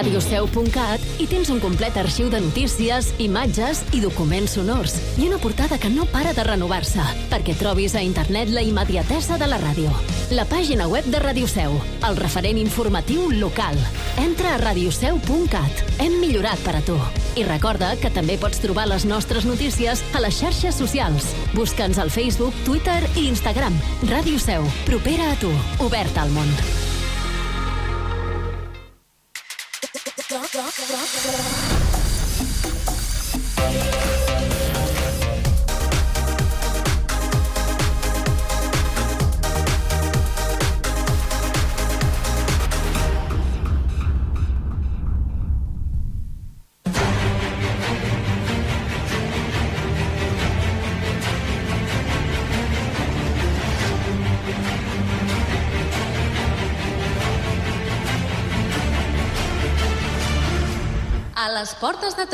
radioseu.cat i tens un complet arxiu de notícies, imatges i documents sonors. I una portada que no para de renovar-se, perquè trobis a internet la immediatesa de la ràdio. La pàgina web de Radio Seu, el referent informatiu local. Entra a radioseu.cat. Hem millorat per a tu. I recorda que també pots trobar les nostres notícies a les xarxes socials. Busca'ns al Facebook, Twitter i Instagram. Ràdio Seu, propera a tu, oberta al món. Uhum.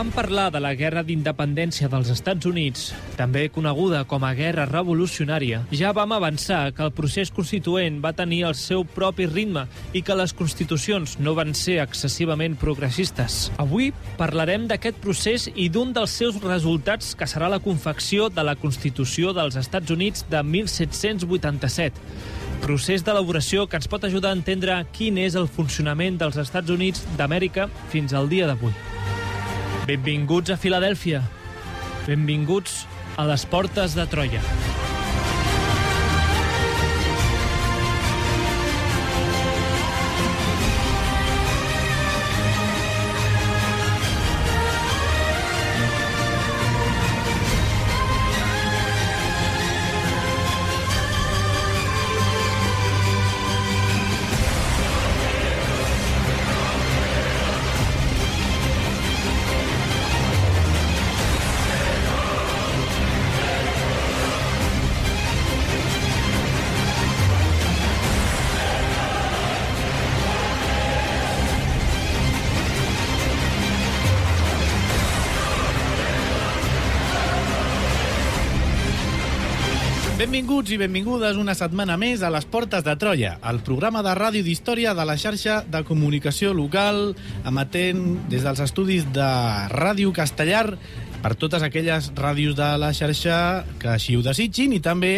Vam parlar de la Guerra d'Independència dels Estats Units, també coneguda com a Guerra Revolucionària, ja vam avançar que el procés constituent va tenir el seu propi ritme i que les constitucions no van ser excessivament progressistes. Avui parlarem d'aquest procés i d'un dels seus resultats que serà la confecció de la Constitució dels Estats Units de 1787, procés d'elaboració que ens pot ajudar a entendre quin és el funcionament dels Estats Units d'Amèrica fins al dia d'avui. Benvinguts a Filadèlfia. Benvinguts a les portes de Troia. Benvinguts i benvingudes una setmana més a les Portes de Troia, el programa de ràdio d'història de la xarxa de comunicació local, emetent des dels estudis de Ràdio Castellar per totes aquelles ràdios de la xarxa que així ho desitgin i també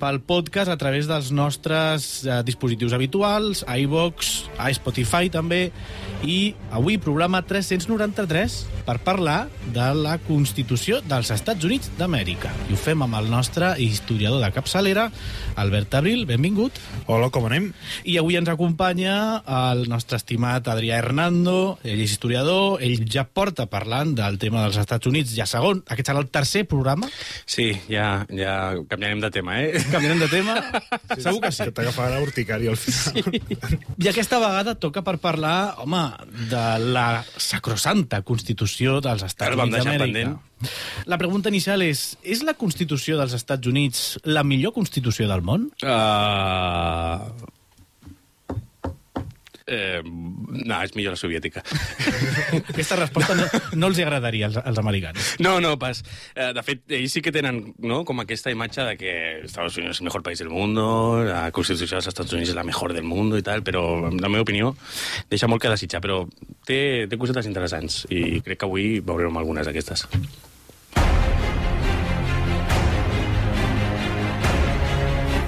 pel podcast a través dels nostres eh, dispositius habituals, a iVox, a Spotify també, i avui programa 393 per parlar de la Constitució dels Estats Units d'Amèrica. I ho fem amb el nostre historiador de capçalera, Albert Abril, benvingut. Hola, com anem? I avui ens acompanya el nostre estimat Adrià Hernando, ell és historiador, ell ja porta parlant del tema dels Estats Units, ja segon, aquest serà el tercer programa, Sí, ja, ja canviarem de tema, eh? Canviarem de tema, segur que sí. Que t'agafarà urticària al final. Sí. I aquesta vegada toca per parlar, home, de la sacrosanta Constitució dels Estats el Units d'Amèrica. La pregunta inicial és, és la Constitució dels Estats Units la millor Constitució del món? Uh... Eh, no, és millor la soviètica. Aquesta resposta no, no els agradaria als, als americans. No, no, pas. Eh, de fet, ells sí que tenen no, com aquesta imatge de que Estados Unidos és el mejor país del mundo, la Constitució dels Estats Units és la mejor del mundo i tal, però, en la meva opinió, deixa molt que desitjar, però té, té cosetes interessants i crec que avui veurem algunes d'aquestes.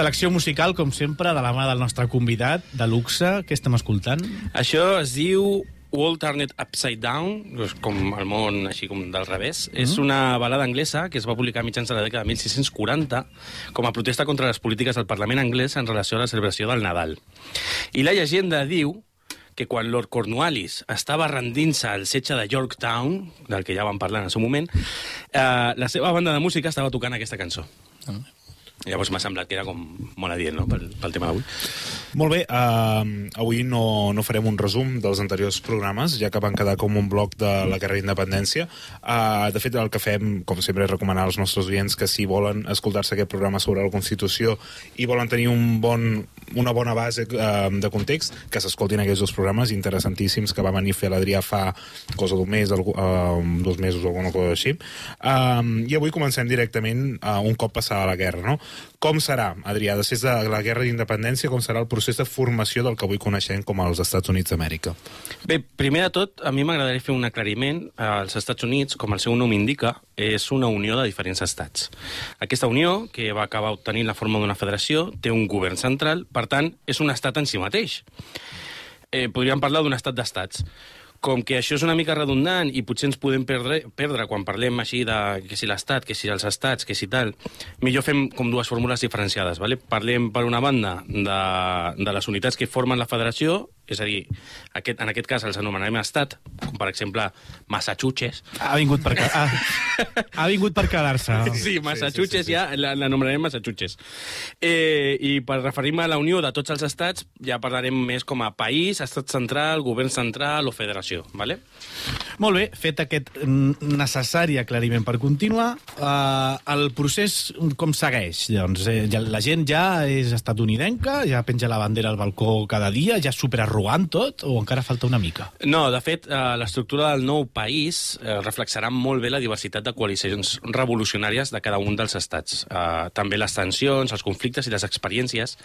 Selecció musical, com sempre, de la mà del nostre convidat, de luxe. Què estem escoltant? Això es diu World Turned Upside Down, doncs com el món així com del revés. Mm. És una balada anglesa que es va publicar a mitjans de la dècada de 1640 com a protesta contra les polítiques del Parlament anglès en relació a la celebració del Nadal. I la llegenda diu que quan Lord Cornwallis estava rendint-se al setge de Yorktown, del que ja vam parlar en el seu moment, eh, la seva banda de música estava tocant aquesta cançó. Ah. Llavors m'ha semblat que era com molt adient, no?, pel, pel tema d'avui. Molt bé, uh, avui no, no farem un resum dels anteriors programes, ja que van quedar com un bloc de la Guerra d'Independència. Uh, de fet, el que fem, com sempre, és recomanar als nostres oients que si volen escoltar-se aquest programa sobre la Constitució i volen tenir un bon, una bona base uh, de context, que s'escoltin aquests dos programes interessantíssims que va venir a fer l'Adrià fa cosa d'un mes, algú, uh, dos mesos o alguna cosa així. Uh, I avui comencem directament uh, un cop passada la guerra, no? Com serà, Adrià, després de la Guerra d'Independència, com serà el procés de formació del que avui coneixem com els Estats Units d'Amèrica? Bé, primer de tot, a mi m'agradaria fer un aclariment. Els Estats Units, com el seu nom indica, és una unió de diferents estats. Aquesta unió, que va acabar obtenint la forma d'una federació, té un govern central, per tant, és un estat en si mateix. Eh, podríem parlar d'un estat d'estats com que això és una mica redundant i potser ens podem perdre, perdre quan parlem així de que si l'Estat, que si els estats, que si tal, millor fem com dues fórmules diferenciades. Vale? Parlem, per una banda, de, de les unitats que formen la federació, és a dir, aquest, en aquest cas els anomenarem estat, com per exemple Massachusetts. Ha vingut per, ha, ha vingut per quedar-se. Sí, Massachusetts sí, sí, sí, sí. ja l'anomenarem Massachusetts. Eh, I per referir-me a la unió de tots els estats, ja parlarem més com a país, estat central, govern central o federació. Vale? Molt bé, fet aquest necessari aclariment per continuar, eh, el procés com segueix? Doncs, eh, ja, la gent ja és estatunidenca, ja penja la bandera al balcó cada dia, ja supera arrogant tot, o encara falta una mica? No, de fet, eh, l'estructura del nou país eh, reflexarà molt bé la diversitat de coalicions revolucionàries de cada un dels estats. Eh, també les tensions, els conflictes i les experiències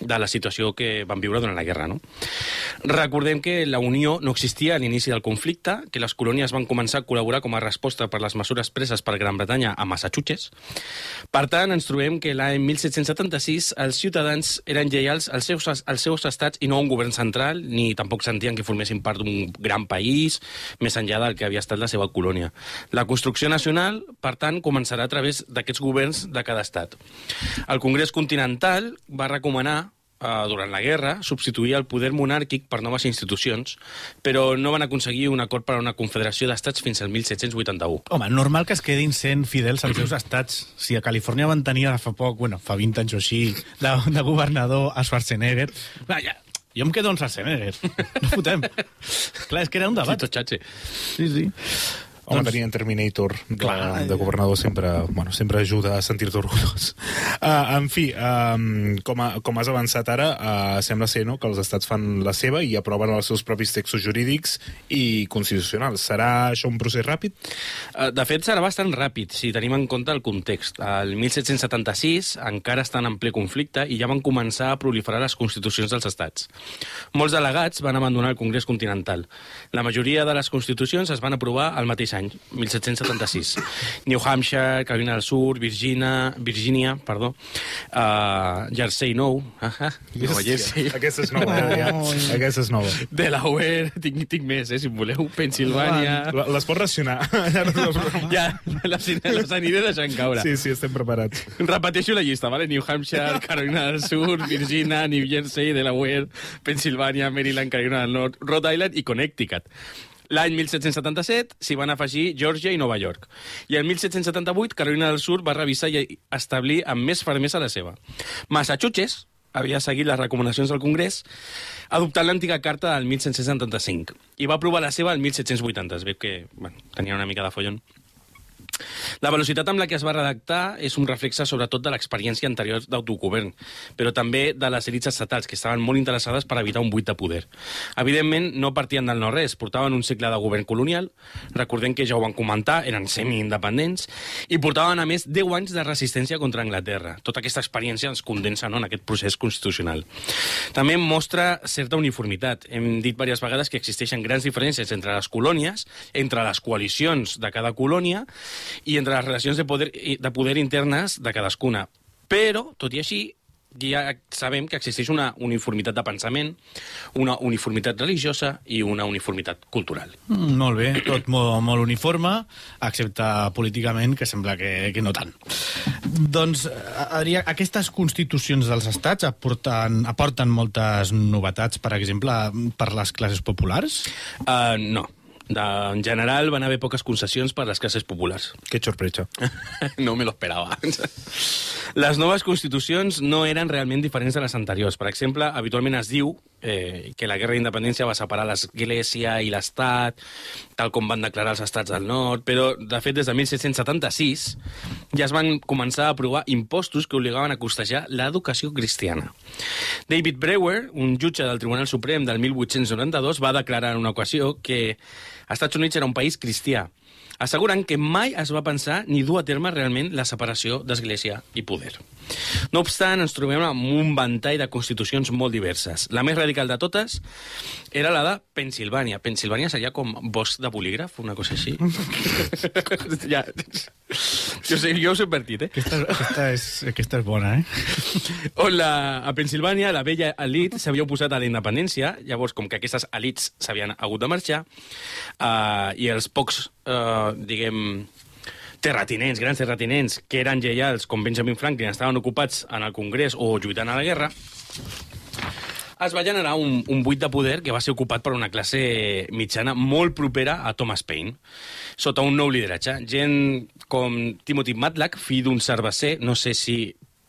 de la situació que van viure durant la guerra. No? Recordem que la Unió no existia a l'inici del conflicte, que les colònies van començar a col·laborar com a resposta per les mesures preses per Gran Bretanya a Massachusetts. Per tant, ens trobem que l'any 1776 els ciutadans eren lleials als seus, als seus estats i no a un govern central, ni tampoc sentien que formessin part d'un gran país, més enllà del que havia estat la seva colònia. La construcció nacional, per tant, començarà a través d'aquests governs de cada estat. El Congrés Continental va recomanar eh, durant la guerra, substituir el poder monàrquic per noves institucions, però no van aconseguir un acord per a una confederació d'estats fins al 1781. Home, normal que es quedin sent fidels als seus estats. Si a Califòrnia van tenir ara fa poc, bueno, fa 20 anys o així, de, de governador a Schwarzenegger, vaja, jo em quedo amb Schwarzenegger. No fotem. Clar, és que era un debat. Sí, tot xatxe. Sí, sí. Home, Doncs- tenien Terminator de, Clar. de governador sempre, bueno, sempre ajuda a sentir-te orgullós. Uh, en fi, um, com, a, com has avançat ara, uh, sembla ser no, que els estats fan la seva i aproven els seus propis textos jurídics i constitucionals. Serà això un procés ràpid? Eh, De fet, serà bastant ràpid, si tenim en compte el context. El 1776 encara estan en ple conflicte i ja van començar a proliferar les constitucions dels estats. Molts delegats van abandonar el Congrés Continental. La majoria de les constitucions es van aprovar al mateix any, 1776. New Hampshire, Carolina del Sur, Virginia, Virginia perdó, uh, Jersey Nou, uh -huh, Nova Jersey, Aquesta és nova, eh, ja. Aquesta és nova. Delaware, tinc, tinc més, eh, si en voleu, Pensilvània... Les pots racionar. Ja no te les- Ja, les, les aniré deixant caure. sí, sí, estem preparats. Repeteixo la llista, ¿vale? New Hampshire, Carolina del Sur, Virginia, New Jersey, Delaware, Pensilvània, Maryland, Carolina del Nord, Rhode Island i Connecticut. L'any 1777 s'hi van afegir Georgia i Nova York. I el 1778 Carolina del Sur va revisar i establir amb més fermesa la seva. Massachusetts havia seguit les recomanacions del Congrés adoptant l'antiga carta del 1775 i va aprovar la seva el 1780. Es veu que bueno, tenia una mica de follon. La velocitat amb la que es va redactar és un reflexe sobretot de l'experiència anterior d'autogovern, però també de les elites estatals, que estaven molt interessades per evitar un buit de poder. Evidentment, no partien del no-res, portaven un cicle de govern colonial, recordem que ja ho van comentar, eren semi-independents, i portaven a més 10 anys de resistència contra Anglaterra. Tota aquesta experiència ens condensa no, en aquest procés constitucional. També mostra certa uniformitat. Hem dit diverses vegades que existeixen grans diferències entre les colònies, entre les coalicions de cada colònia i entre les relacions de poder, de poder internes de cadascuna. Però, tot i així, ja sabem que existeix una uniformitat de pensament, una uniformitat religiosa i una uniformitat cultural. Mm, molt bé, tot molt, molt uniforme, excepte políticament, que sembla que, que no tant. Doncs, Adrià, aquestes constitucions dels estats aporten, aporten moltes novetats, per exemple, per les classes populars? Uh, no. De, en general van haver poques concessions per a les classes populars. Que sorpresa. no me lo esperava. Les noves constitucions no eren realment diferents de les anteriors. Per exemple, habitualment es diu eh, que la guerra d'independència va separar l'Església i l'Estat, tal com van declarar els estats del nord, però, de fet, des de 1776 ja es van començar a aprovar impostos que obligaven a costejar l'educació cristiana. David Brewer, un jutge del Tribunal Suprem del 1892, va declarar en una ocasió que Estats Units era un país cristià, assegurant que mai es va pensar ni dur a terme realment la separació d'Església i poder. No obstant, ens trobem amb un ventall de constitucions molt diverses. La més radical de totes era la de Pensilvània. Pensilvània seria com bosc de bolígraf, una cosa així. ja. Jo, sé, jo us he invertit, eh? Aquesta, aquesta, és, aquesta és bona, eh? On la, a Pensilvània la vella elit s'havia oposat a la independència, llavors com que aquestes elites s'havien hagut de marxar, uh, i els pocs, uh, diguem, terratinents, grans terratinents, que eren lleials, com Benjamin Franklin, estaven ocupats en el Congrés o lluitant a la guerra, es va generar un, un buit de poder que va ser ocupat per una classe mitjana molt propera a Thomas Paine, sota un nou lideratge. Gent com Timothy Matlack, fill d'un cerveser, no sé si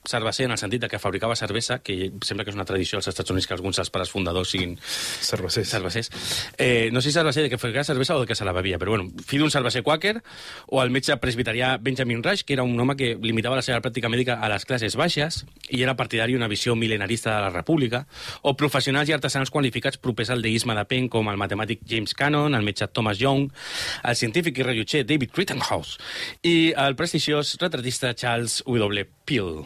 cerveser en el sentit de que fabricava cervesa, que sembla que és una tradició als Estats Units que alguns dels pares fundadors siguin Cervesers. cervesers. Eh, no sé si cerveser de que fabricava cervesa o de que se la bevia, però bueno, fill d'un cerveser quàquer o el metge presbiterià Benjamin Rush, que era un home que limitava la seva pràctica mèdica a les classes baixes i era partidari d'una visió milenarista de la república, o professionals i artesans qualificats propers al deisme de Penn, com el matemàtic James Cannon, el metge Thomas Young, el científic i rellotger David Rittenhouse i el prestigiós retratista Charles W. Peel.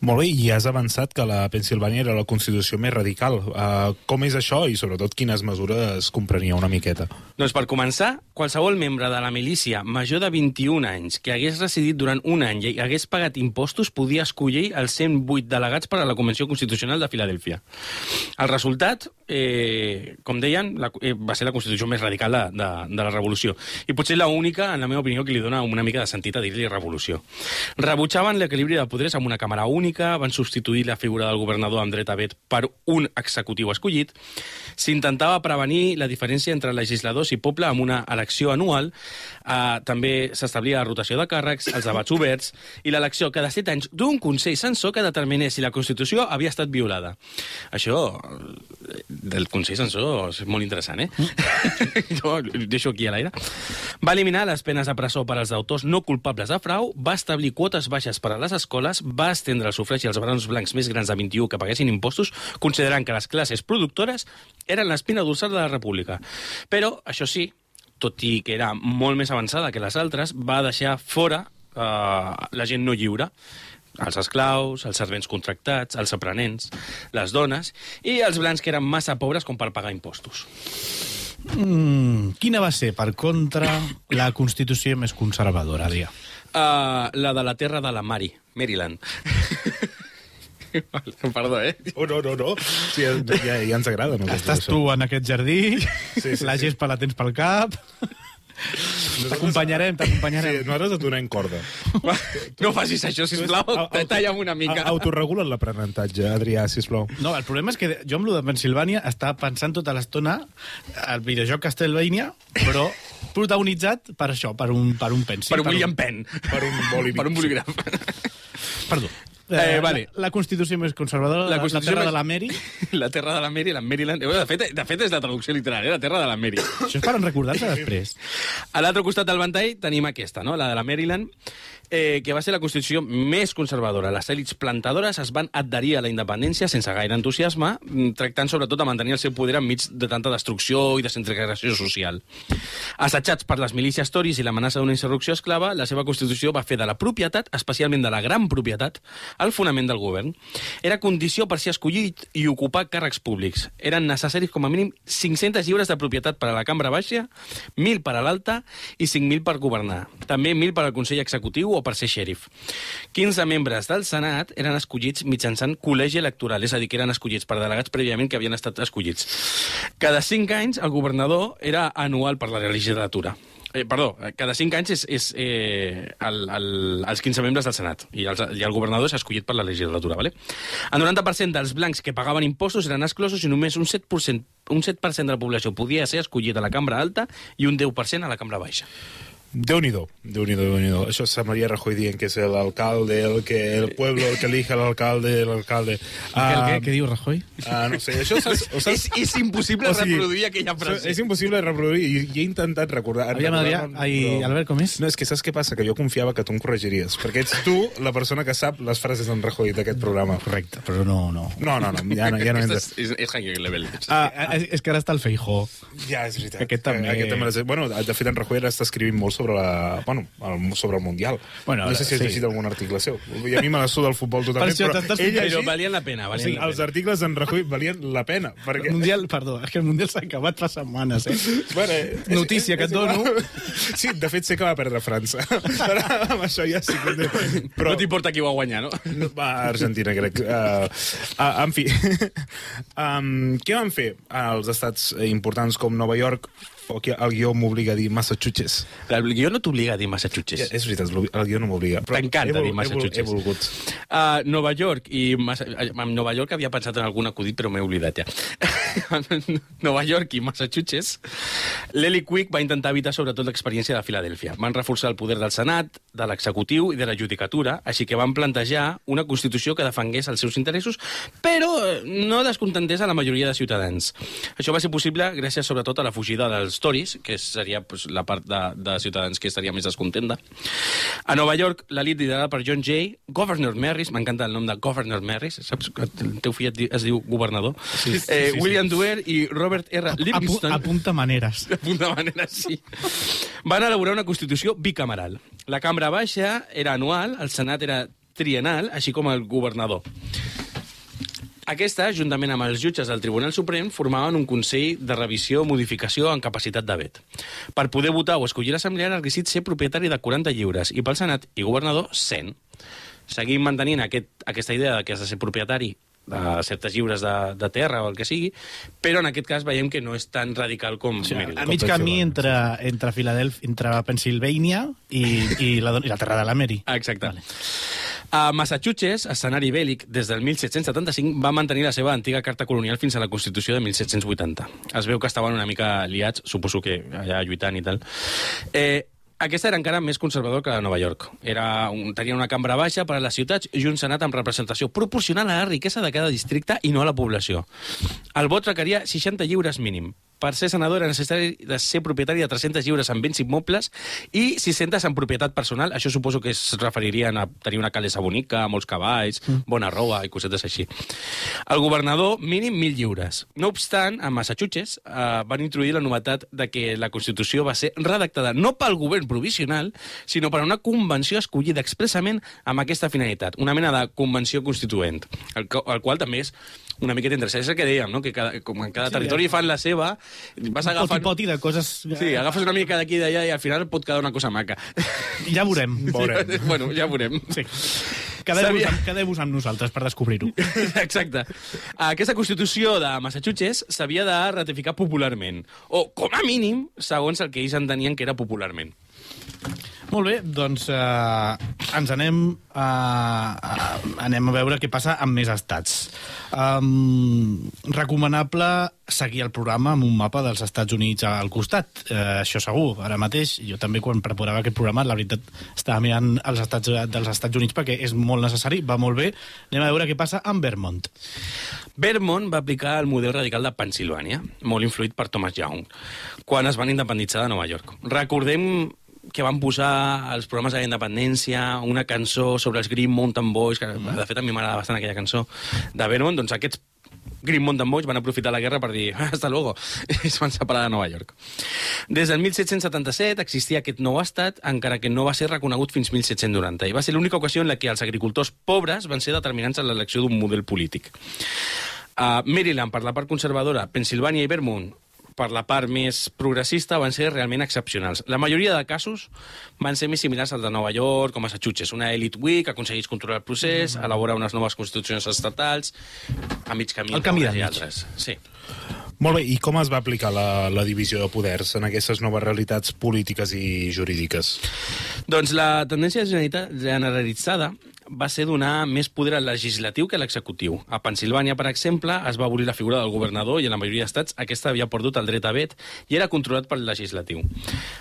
Molt bé, i has avançat que la Pensilvània era la Constitució més radical. Uh, com és això i, sobretot, quines mesures comprenia una miqueta? Doncs per començar, qualsevol membre de la milícia major de 21 anys que hagués residit durant un any i hagués pagat impostos podia escollir els 108 delegats per a la Convenció Constitucional de Filadèlfia. El resultat, eh, com deien, la, eh, va ser la Constitució més radical de, de, de la Revolució. I potser la única, en la meva opinió, que li dona una mica de sentit a dir-li Revolució. Rebutjaven l'equilibri de poders amb una càmera única, van substituir la figura del governador amb dret a vet per un executiu escollit, s'intentava prevenir la diferència entre legisladors i poble amb una elecció anual, eh, també s'establia la rotació de càrrecs, els debats oberts i l'elecció cada set anys d'un Consell Censor que determinés si la Constitució havia estat violada. Això eh, del Consell Censor és molt interessant, eh? jo ho deixo aquí a l'aire. Va eliminar les penes de presó per als autors no culpables de frau, va establir quotes baixes per a les escoles, va estendre el sufragi als barons blancs més grans de 21 que paguessin impostos, considerant que les classes productores eren l'espina dorsal de la república. Però, això sí, tot i que era molt més avançada que les altres, va deixar fora eh, la gent no lliure els esclaus, els servents contractats, els aprenents, les dones i els blancs que eren massa pobres com per pagar impostos. Mm, quina va ser, per contra, la Constitució més conservadora, Adrià? Uh, la de la terra de la Mari, Maryland. Perdó, eh? Oh, no, no, no. Sí, ja, ja, ens agrada. No, Estàs tu en aquest jardí, sí, sí, la gespa la tens pel cap... T'acompanyarem, t'acompanyarem. Sí, nosaltres et donem corda. No facis això, sisplau. Auto- Talla'm una mica. Autoregula't l'aprenentatge, Adrià, sisplau. No, el problema és que jo amb lo de Pensilvània estava pensant tota l'estona al videojoc Castlevania, però protagonitzat per això, per un, per un pensi. Per un William Penn. Per un bolígraf. Per un bolígraf. Perdó. Eh, vale. La, la Constitució més conservadora, la, la terra més- de la Mary. La terra de la Mary, la Maryland. Eh, De fet, de fet és la traducció literal, eh? la terra de la Mary. Això és per recordar-se després. A l'altre costat del ventall tenim aquesta, no? la de la Maryland, eh, que va ser la constitució més conservadora. Les èlits plantadores es van adherir a la independència sense gaire entusiasme, mm, tractant sobretot de mantenir el seu poder enmig de tanta destrucció i desintegració social. Assetjats per les milícies toris i l'amenaça d'una insurrecció esclava, la seva constitució va fer de la propietat, especialment de la gran propietat, el fonament del govern. Era condició per ser escollit i ocupar càrrecs públics. Eren necessaris com a mínim 500 lliures de propietat per a la cambra baixa, 1.000 per a l'alta i 5.000 per governar. També 1.000 per al Consell Executiu o per ser xèrif. 15 membres del Senat eren escollits mitjançant col·legi electoral, és a dir, que eren escollits per delegats prèviament que havien estat escollits. Cada 5 anys el governador era anual per la legislatura. Eh, perdó, cada 5 anys és, és eh, el, el, els 15 membres del Senat i, els, i el governador és escollit per la legislatura. ¿vale? El 90% dels blancs que pagaven impostos eren exclosos i només un 7%, un 7 de la població podia ser escollit a la cambra alta i un 10% a la cambra baixa. Déu-n'hi-do, déu nhi déu nhi Això és Maria Rajoy dient que és l'alcalde, el, que, el pueblo, el que elige l'alcalde, l'alcalde... Uh, què, què, què diu Rajoy? Uh, no sé, això saps, ho saps? És, és impossible O sigui, reproduir aquella frase. És impossible reproduir, i, i he intentat recordar... Aviam, Adrià, ai, però- Albert, com és? No, és que saps què passa? Que jo confiava que tu em corregiries, perquè ets tu la persona que sap les frases d'en Rajoy d'aquest programa. Correcte, però no, no. No, no, no, ja no, ja no entra. Aquest és, és, és level. Ah, és, és que ara està el Feijó. Ja, és veritat. Aquest també. Aquest també bueno, de fet, en Rajoy ara està escrivint molt sobre, la, bueno, el, sobre el Mundial. Bueno, no sé si has sí. llegit algun article seu. I a mi me la suda el futbol totalment, això però ell fent- Però llegit- valien la pena, O valien sigui, la els pena. articles d'en Rajoy valien la pena. Perquè... El Mundial, perdó, és que el Mundial s'ha acabat fa setmanes, eh? Bueno, és- Notícia que et dono. igual. Sí, de fet sé que va perdre França. Però amb això ja sí que... Però... No t'importa qui va guanyar, no? No, va, Argentina, crec. Uh, uh, en fi, um, què van fer als estats eh, importants com Nova York o que el guió m'obliga a dir Massachusetts? El guió no t'obliga a dir Massachusetts. Ja, és veritat, el guió no m'obliga. T'encanta he dir he vol- Massachusetts. He volgut. Uh, Nova York i Massa... en Nova York havia pensat en algun acudit, però m'he oblidat ja. Nova York i Massachusetts, l'Eli Quick va intentar evitar sobretot l'experiència de Filadèlfia. Van reforçar el poder del Senat, de l'executiu i de la judicatura, així que van plantejar una Constitució que defengués els seus interessos, però eh, no descontentés a la majoria de ciutadans. Això va ser possible gràcies sobretot a la fugida dels Tories, que seria pues, la part de, de ciutadans que estaria més descontenta. A Nova York, l'elit liderada per John Jay, Governor Merris, m'encanta el nom de Governor Merris, saps que el teu fill es diu governador, sí, sí, eh, sí, sí. William Duer i Robert R. Apu, Livingston... apunta maneres. De punta manera, sí. Van elaborar una Constitució bicameral. La Cambra Baixa era anual, el Senat era trienal, així com el governador. Aquesta, juntament amb els jutges del Tribunal Suprem, formaven un Consell de revisió o modificació en capacitat de vet. Per poder votar o escollir l'assemblea era requisit ser propietari de 40 lliures i pel Senat i governador 100. Seguim mantenint aquest, aquesta idea de que has de ser propietari de certes lliures de, de terra o el que sigui, però en aquest cas veiem que no és tan radical com O sigui, Maryland. a mig camí entre, entre Filadèlfia, entre Pennsylvania i, i, la, i la terra de la Mary. Ah, Exacte. Vale. A Massachusetts, escenari bèl·lic, des del 1775, va mantenir la seva antiga carta colonial fins a la Constitució de 1780. Es veu que estaven una mica liats, suposo que allà lluitant i tal. Eh, aquesta era encara més conservador que la de Nova York. Era un, tenia una cambra baixa per a les ciutats i un senat amb representació proporcional a la riquesa de cada districte i no a la població. El vot requeria 60 lliures mínim. Per ser senador era necessari de ser propietari de 300 lliures en béns immobles i 600 en propietat personal. Això suposo que es referirien a tenir una calessa bonica, molts cavalls, mm. bona roba i cosetes així. El governador, mínim 1.000 lliures. No obstant, a Massachusetts eh, van introduir la novetat de que la Constitució va ser redactada no pel govern provisional, sinó per una convenció escollida expressament amb aquesta finalitat, una mena de convenció constituent, el, el qual també és una miqueta interessant. És el que dèiem, no? que cada, com en cada Sí, territori fan la seva, vas agafant... Poti-poti de coses... Sí, agafes una mica d'aquí i d'allà i al final pot quedar una cosa maca. Ja veurem. Veurem. bueno, ja veurem. Sí. Quedeu-vos amb, quedeu amb nosaltres per descobrir-ho. Exacte. Aquesta Constitució de Massachusetts s'havia de ratificar popularment, o com a mínim, segons el que ells entenien que era popularment. Molt bé, doncs eh, ens anem a, a, anem a veure què passa amb més estats. Um, recomanable seguir el programa amb un mapa dels Estats Units al costat, eh, això segur. Ara mateix, jo també quan preparava aquest programa, la veritat, estava mirant els estats dels Estats Units perquè és molt necessari, va molt bé. Anem a veure què passa amb Vermont. Vermont va aplicar el model radical de Pensilvània, molt influït per Thomas Young, quan es van independitzar de Nova York. Recordem que van posar als programes de la independència una cançó sobre els Green Mountain Boys, que de fet a mi m'agrada bastant aquella cançó de Vermont, doncs aquests Green Mountain Boys van aprofitar la guerra per dir hasta luego, i es van separar de Nova York. Des del 1777 existia aquest nou estat, encara que no va ser reconegut fins 1790, i va ser l'única ocasió en la que els agricultors pobres van ser determinants en l'elecció d'un model polític. A Maryland, per la part conservadora, Pensilvània i Vermont per la part més progressista van ser realment excepcionals. La majoria de casos van ser més similars al de Nova York o Massachusetts. Una elite weak aconsegueix controlar el procés, Mm. elaborar unes noves constitucions estatals, a mig camí El camí i mig. altres. Sí. Molt bé, i com es va aplicar la, la divisió de poders en aquestes noves realitats polítiques i jurídiques? Doncs la tendència generalitzada va ser donar més poder al legislatiu que a l'executiu. A Pensilvània, per exemple, es va abolir la figura del governador i en la majoria d'estats aquesta havia perdut el dret a vet i era controlat pel legislatiu.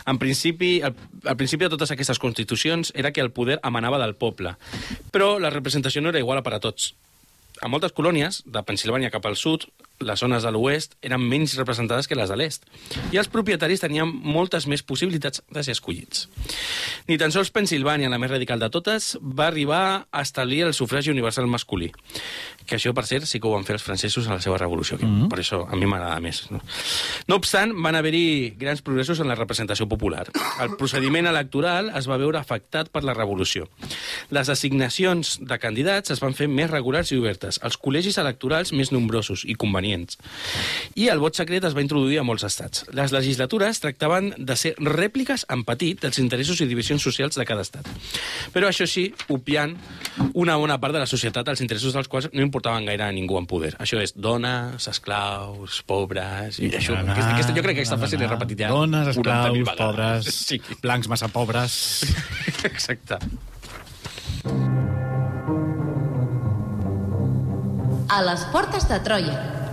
En principi, el, el principi de totes aquestes constitucions era que el poder emanava del poble, però la representació no era igual per a tots. A moltes colònies, de Pensilvània cap al sud, les zones de l'oest eren menys representades que les de l'est. I els propietaris tenien moltes més possibilitats de ser escollits. Ni tan sols Pensilvània, la més radical de totes, va arribar a establir el sufragi universal masculí. Que això, per cert, sí que ho van fer els francesos a la seva revolució, mm -hmm. per això a mi m'agrada més. No? no obstant, van haver-hi grans progressos en la representació popular. El procediment electoral es va veure afectat per la revolució. Les assignacions de candidats es van fer més regulars i obertes, els col·legis electorals més nombrosos i convenients. I el vot secret es va introduir a molts estats. Les legislatures tractaven de ser rèpliques en petit dels interessos i divisions socials de cada estat. Però això sí, obviant una bona part de la societat, els interessos dels quals no importaven gaire a ningú en poder. Això és dones, esclaus, pobres... I això, Na, aquesta, aquesta, jo crec que aquesta na, frase l'he repetit ja Dones, 40.000 esclaus, pobres, Sí, blancs massa pobres... exacte. A les portes de Troia.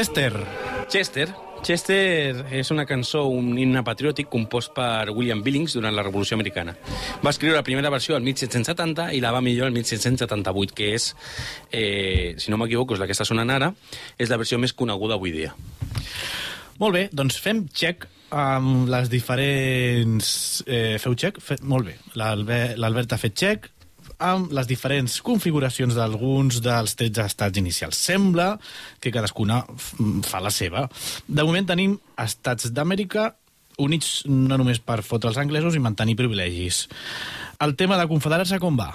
Chester, Chester. Chester és una cançó, un himne patriòtic compost per William Billings durant la Revolució Americana. Va escriure la primera versió el 1770 i la va millor el 1778, que és, eh, si no m'equivoco, és la que està sonant ara, és la versió més coneguda avui dia. Molt bé, doncs fem check amb les diferents... Eh, feu check? Fe... Molt bé. L'Albe- L'Albert ha fet check amb les diferents configuracions d'alguns dels 13 estats inicials. Sembla que cadascuna fa la seva. De moment tenim estats d'Amèrica units no només per fotre els anglesos i mantenir privilegis. El tema de confederar-se com va?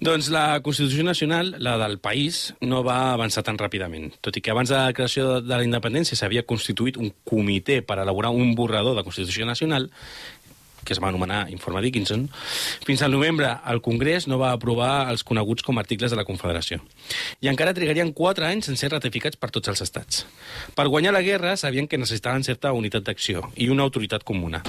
Doncs la Constitució Nacional, la del país, no va avançar tan ràpidament. Tot i que abans de la creació de la independència s'havia constituït un comitè per elaborar un borrador de Constitució Nacional, que es va anomenar Informe Dickinson, fins al novembre el Congrés no va aprovar els coneguts com a articles de la Confederació. I encara trigarien quatre anys en ser ratificats per tots els estats. Per guanyar la guerra sabien que necessitaven certa unitat d'acció i una autoritat comuna.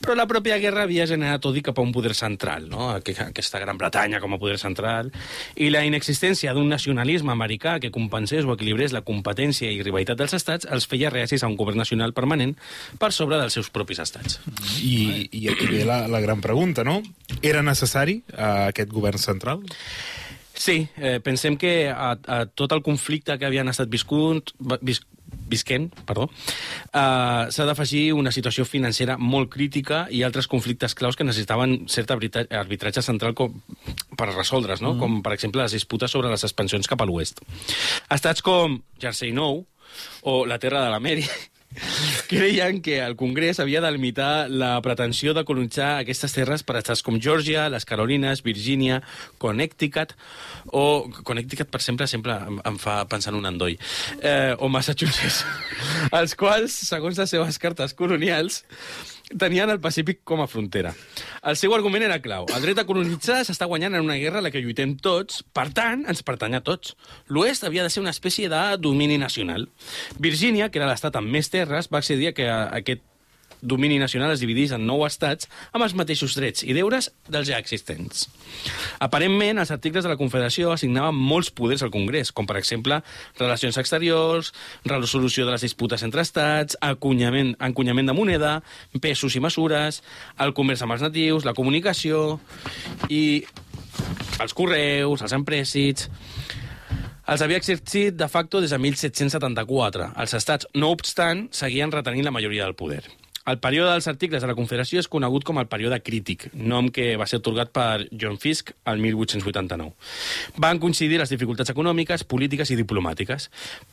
Però la pròpia guerra havia generat odi cap a un poder central, no? Aqu- aquesta Gran Bretanya com a poder central, i la inexistència d'un nacionalisme americà que compensés o equilibrés la competència i rivalitat dels estats els feia reacis a un govern nacional permanent per sobre dels seus propis estats. I, i aquí ve la, la gran pregunta, no? Era necessari uh, aquest govern central? Sí, eh, pensem que a, a tot el conflicte que havien estat viscut, vis, visquent, perdó, eh, s'ha d'afegir una situació financera molt crítica i altres conflictes claus que necessitaven cert arbitra- arbitratge central com, per resoldre's, no? Mm. com per exemple les disputes sobre les expansions cap a l'oest. Estats com Jersey Nou o la Terra de l'Amèrica creien que el Congrés havia de limitar la pretensió de colonitzar aquestes terres per estats com Georgia, les Carolines, Virgínia, Connecticut, o Connecticut, per sempre, sempre em, fa pensar en un endoi, eh, o Massachusetts, els quals, segons les seves cartes colonials, tenien el Pacífic com a frontera. El seu argument era clau. El dret a colonitzar s'està guanyant en una guerra en la que lluitem tots, per tant, ens pertany a tots. L'oest havia de ser una espècie de domini nacional. Virgínia, que era l'estat amb més terres, va accedir a que aquest domini nacional es dividís en nou estats amb els mateixos drets i deures dels ja existents. Aparentment, els articles de la Confederació assignaven molts poders al Congrés, com per exemple relacions exteriors, resolució de les disputes entre estats, acunyament, encunyament de moneda, pesos i mesures, el comerç amb els natius, la comunicació i els correus, els emprèsits... Els havia exercit de facto des de 1774. Els estats, no obstant, seguien retenint la majoria del poder. El període dels articles de la Confederació és conegut com el període crític, nom que va ser otorgat per John Fisk al 1889. Van coincidir les dificultats econòmiques, polítiques i diplomàtiques,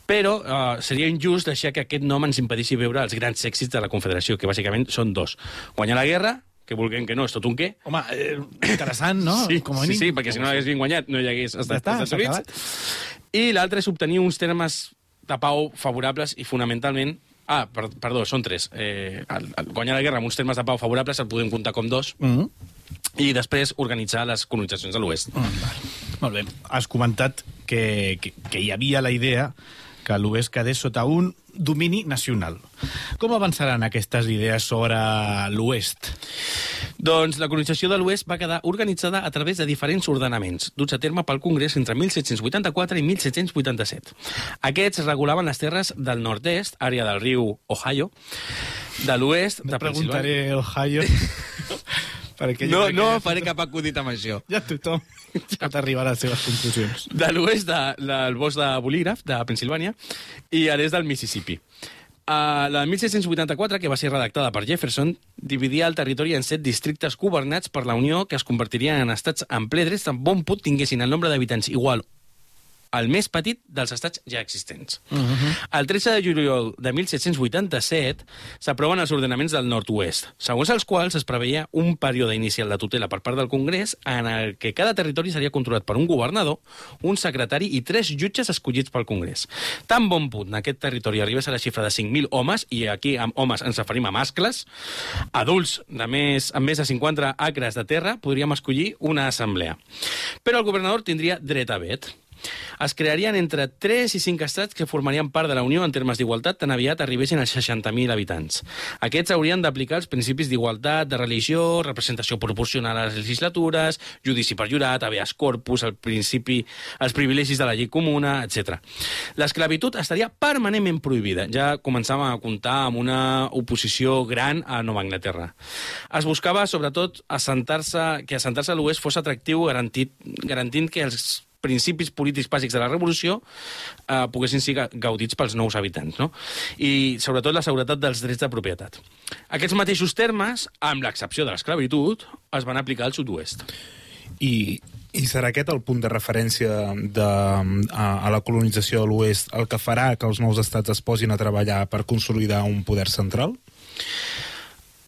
però eh, seria injust deixar que aquest nom ens impedissi veure els grans èxits de la Confederació, que bàsicament són dos. Guanyar la guerra, que vulguem que no, és tot un què. Home, eh, interessant, no? Sí, Com a sí, sí, perquè si no l'hagués guanyat no hi hagués estat està, Estats Units. I l'altre és obtenir uns termes de pau favorables i fonamentalment Ah, per, perdó, són tres. Eh, el, el, guanyar la guerra amb uns termes de pau favorables el podem comptar com dos, Mm -hmm. i després organitzar les colonitzacions de l'oest. Mm, vale. Molt bé. Has comentat que, que, que hi havia la idea que l'oest quedés sota un domini nacional. Com avançaran aquestes idees sobre l'oest? Doncs la colonització de l'oest va quedar organitzada a través de diferents ordenaments, duts a terme pel Congrés entre 1784 i 1787. Aquests regulaven les terres del nord-est, àrea del riu Ohio, de l'oest, de preguntaré Ohio. perquè jo No, crec no que faré cap acudit amb això. Ja tothom pot arribar a les seves conclusions. de l'oest de, del bosc de Bolígraf, de Pensilvània, i a l'est del Mississippi. Uh, la de 1684, que va ser redactada per Jefferson, dividia el territori en set districtes governats per la Unió que es convertirien en estats en ple dret tan bon punt tinguessin el nombre d'habitants igual el més petit dels estats ja existents. Uh -huh. El 13 de juliol de 1787 s'aproven els ordenaments del nord-oest, segons els quals es preveia un període inicial de tutela per part del Congrés en el que cada territori seria controlat per un governador, un secretari i tres jutges escollits pel Congrés. Tan bon punt en aquest territori arribés a la xifra de 5.000 homes, i aquí amb homes ens referim a mascles, adults de més, amb més de 50 acres de terra podríem escollir una assemblea. Però el governador tindria dret a vet. Es crearien entre 3 i 5 estats que formarien part de la Unió en termes d'igualtat tan aviat arribessin als 60.000 habitants. Aquests haurien d'aplicar els principis d'igualtat, de religió, representació proporcional a les legislatures, judici per jurat, habeas corpus, el principi, els privilegis de la llei comuna, etc. L'esclavitud estaria permanentment prohibida. Ja començàvem a comptar amb una oposició gran a Nova Anglaterra. Es buscava, sobretot, assentar-se que assentar-se a l'oest fos atractiu garantit, garantint que els principis polítics bàsics de la revolució eh, poguessin ser ga- gaudits pels nous habitants, no? I, sobretot, la seguretat dels drets de propietat. Aquests mateixos termes, amb l'excepció de l'esclavitud, es van aplicar al sud-oest. I, I serà aquest el punt de referència de, a, a la colonització de l'oest el que farà que els nous estats es posin a treballar per consolidar un poder central?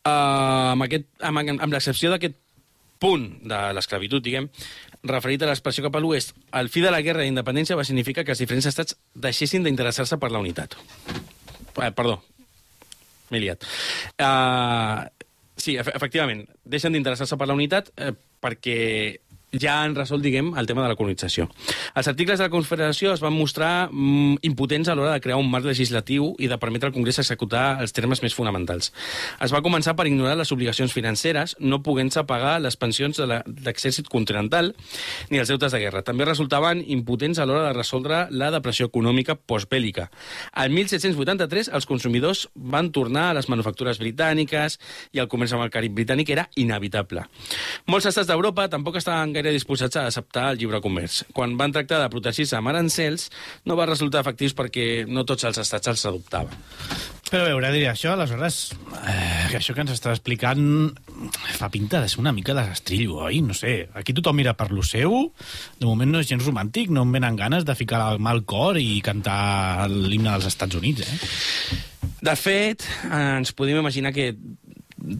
Uh, amb aquest, amb, amb l'excepció d'aquest punt de l'esclavitud, diguem, referit a l'expressió cap a l'oest, el fi de la guerra d'independència va significar que els diferents estats deixessin d'interessar-se per la unitat. Eh, perdó, m'he liat. Uh, sí, efe- efectivament, deixen d'interessar-se per la unitat eh, perquè ja han resolt, diguem, el tema de la colonització. Els articles de la Confederació es van mostrar mm, impotents a l'hora de crear un marc legislatiu i de permetre al Congrés executar els termes més fonamentals. Es va començar per ignorar les obligacions financeres, no poguent-se pagar les pensions de l'exèrcit continental ni els deutes de guerra. També resultaven impotents a l'hora de resoldre la depressió econòmica postbèl·lica. Al 1783, els consumidors van tornar a les manufactures britàniques i el comerç amb el Carib britànic era inevitable. Molts estats d'Europa tampoc estaven gaire disposats a acceptar el lliure comerç. Quan van tractar de protegir-se amb arancels, no va resultar efectius perquè no tots els estats els adoptaven. Però a veure, diria això, aleshores, eh, que això que ens està explicant fa pinta de ser una mica desastrillo, oi? No sé, aquí tothom mira per lo seu, de moment no és gens romàntic, no em venen ganes de ficar la mà al cor i cantar l'himne dels Estats Units, eh? De fet, ens podem imaginar que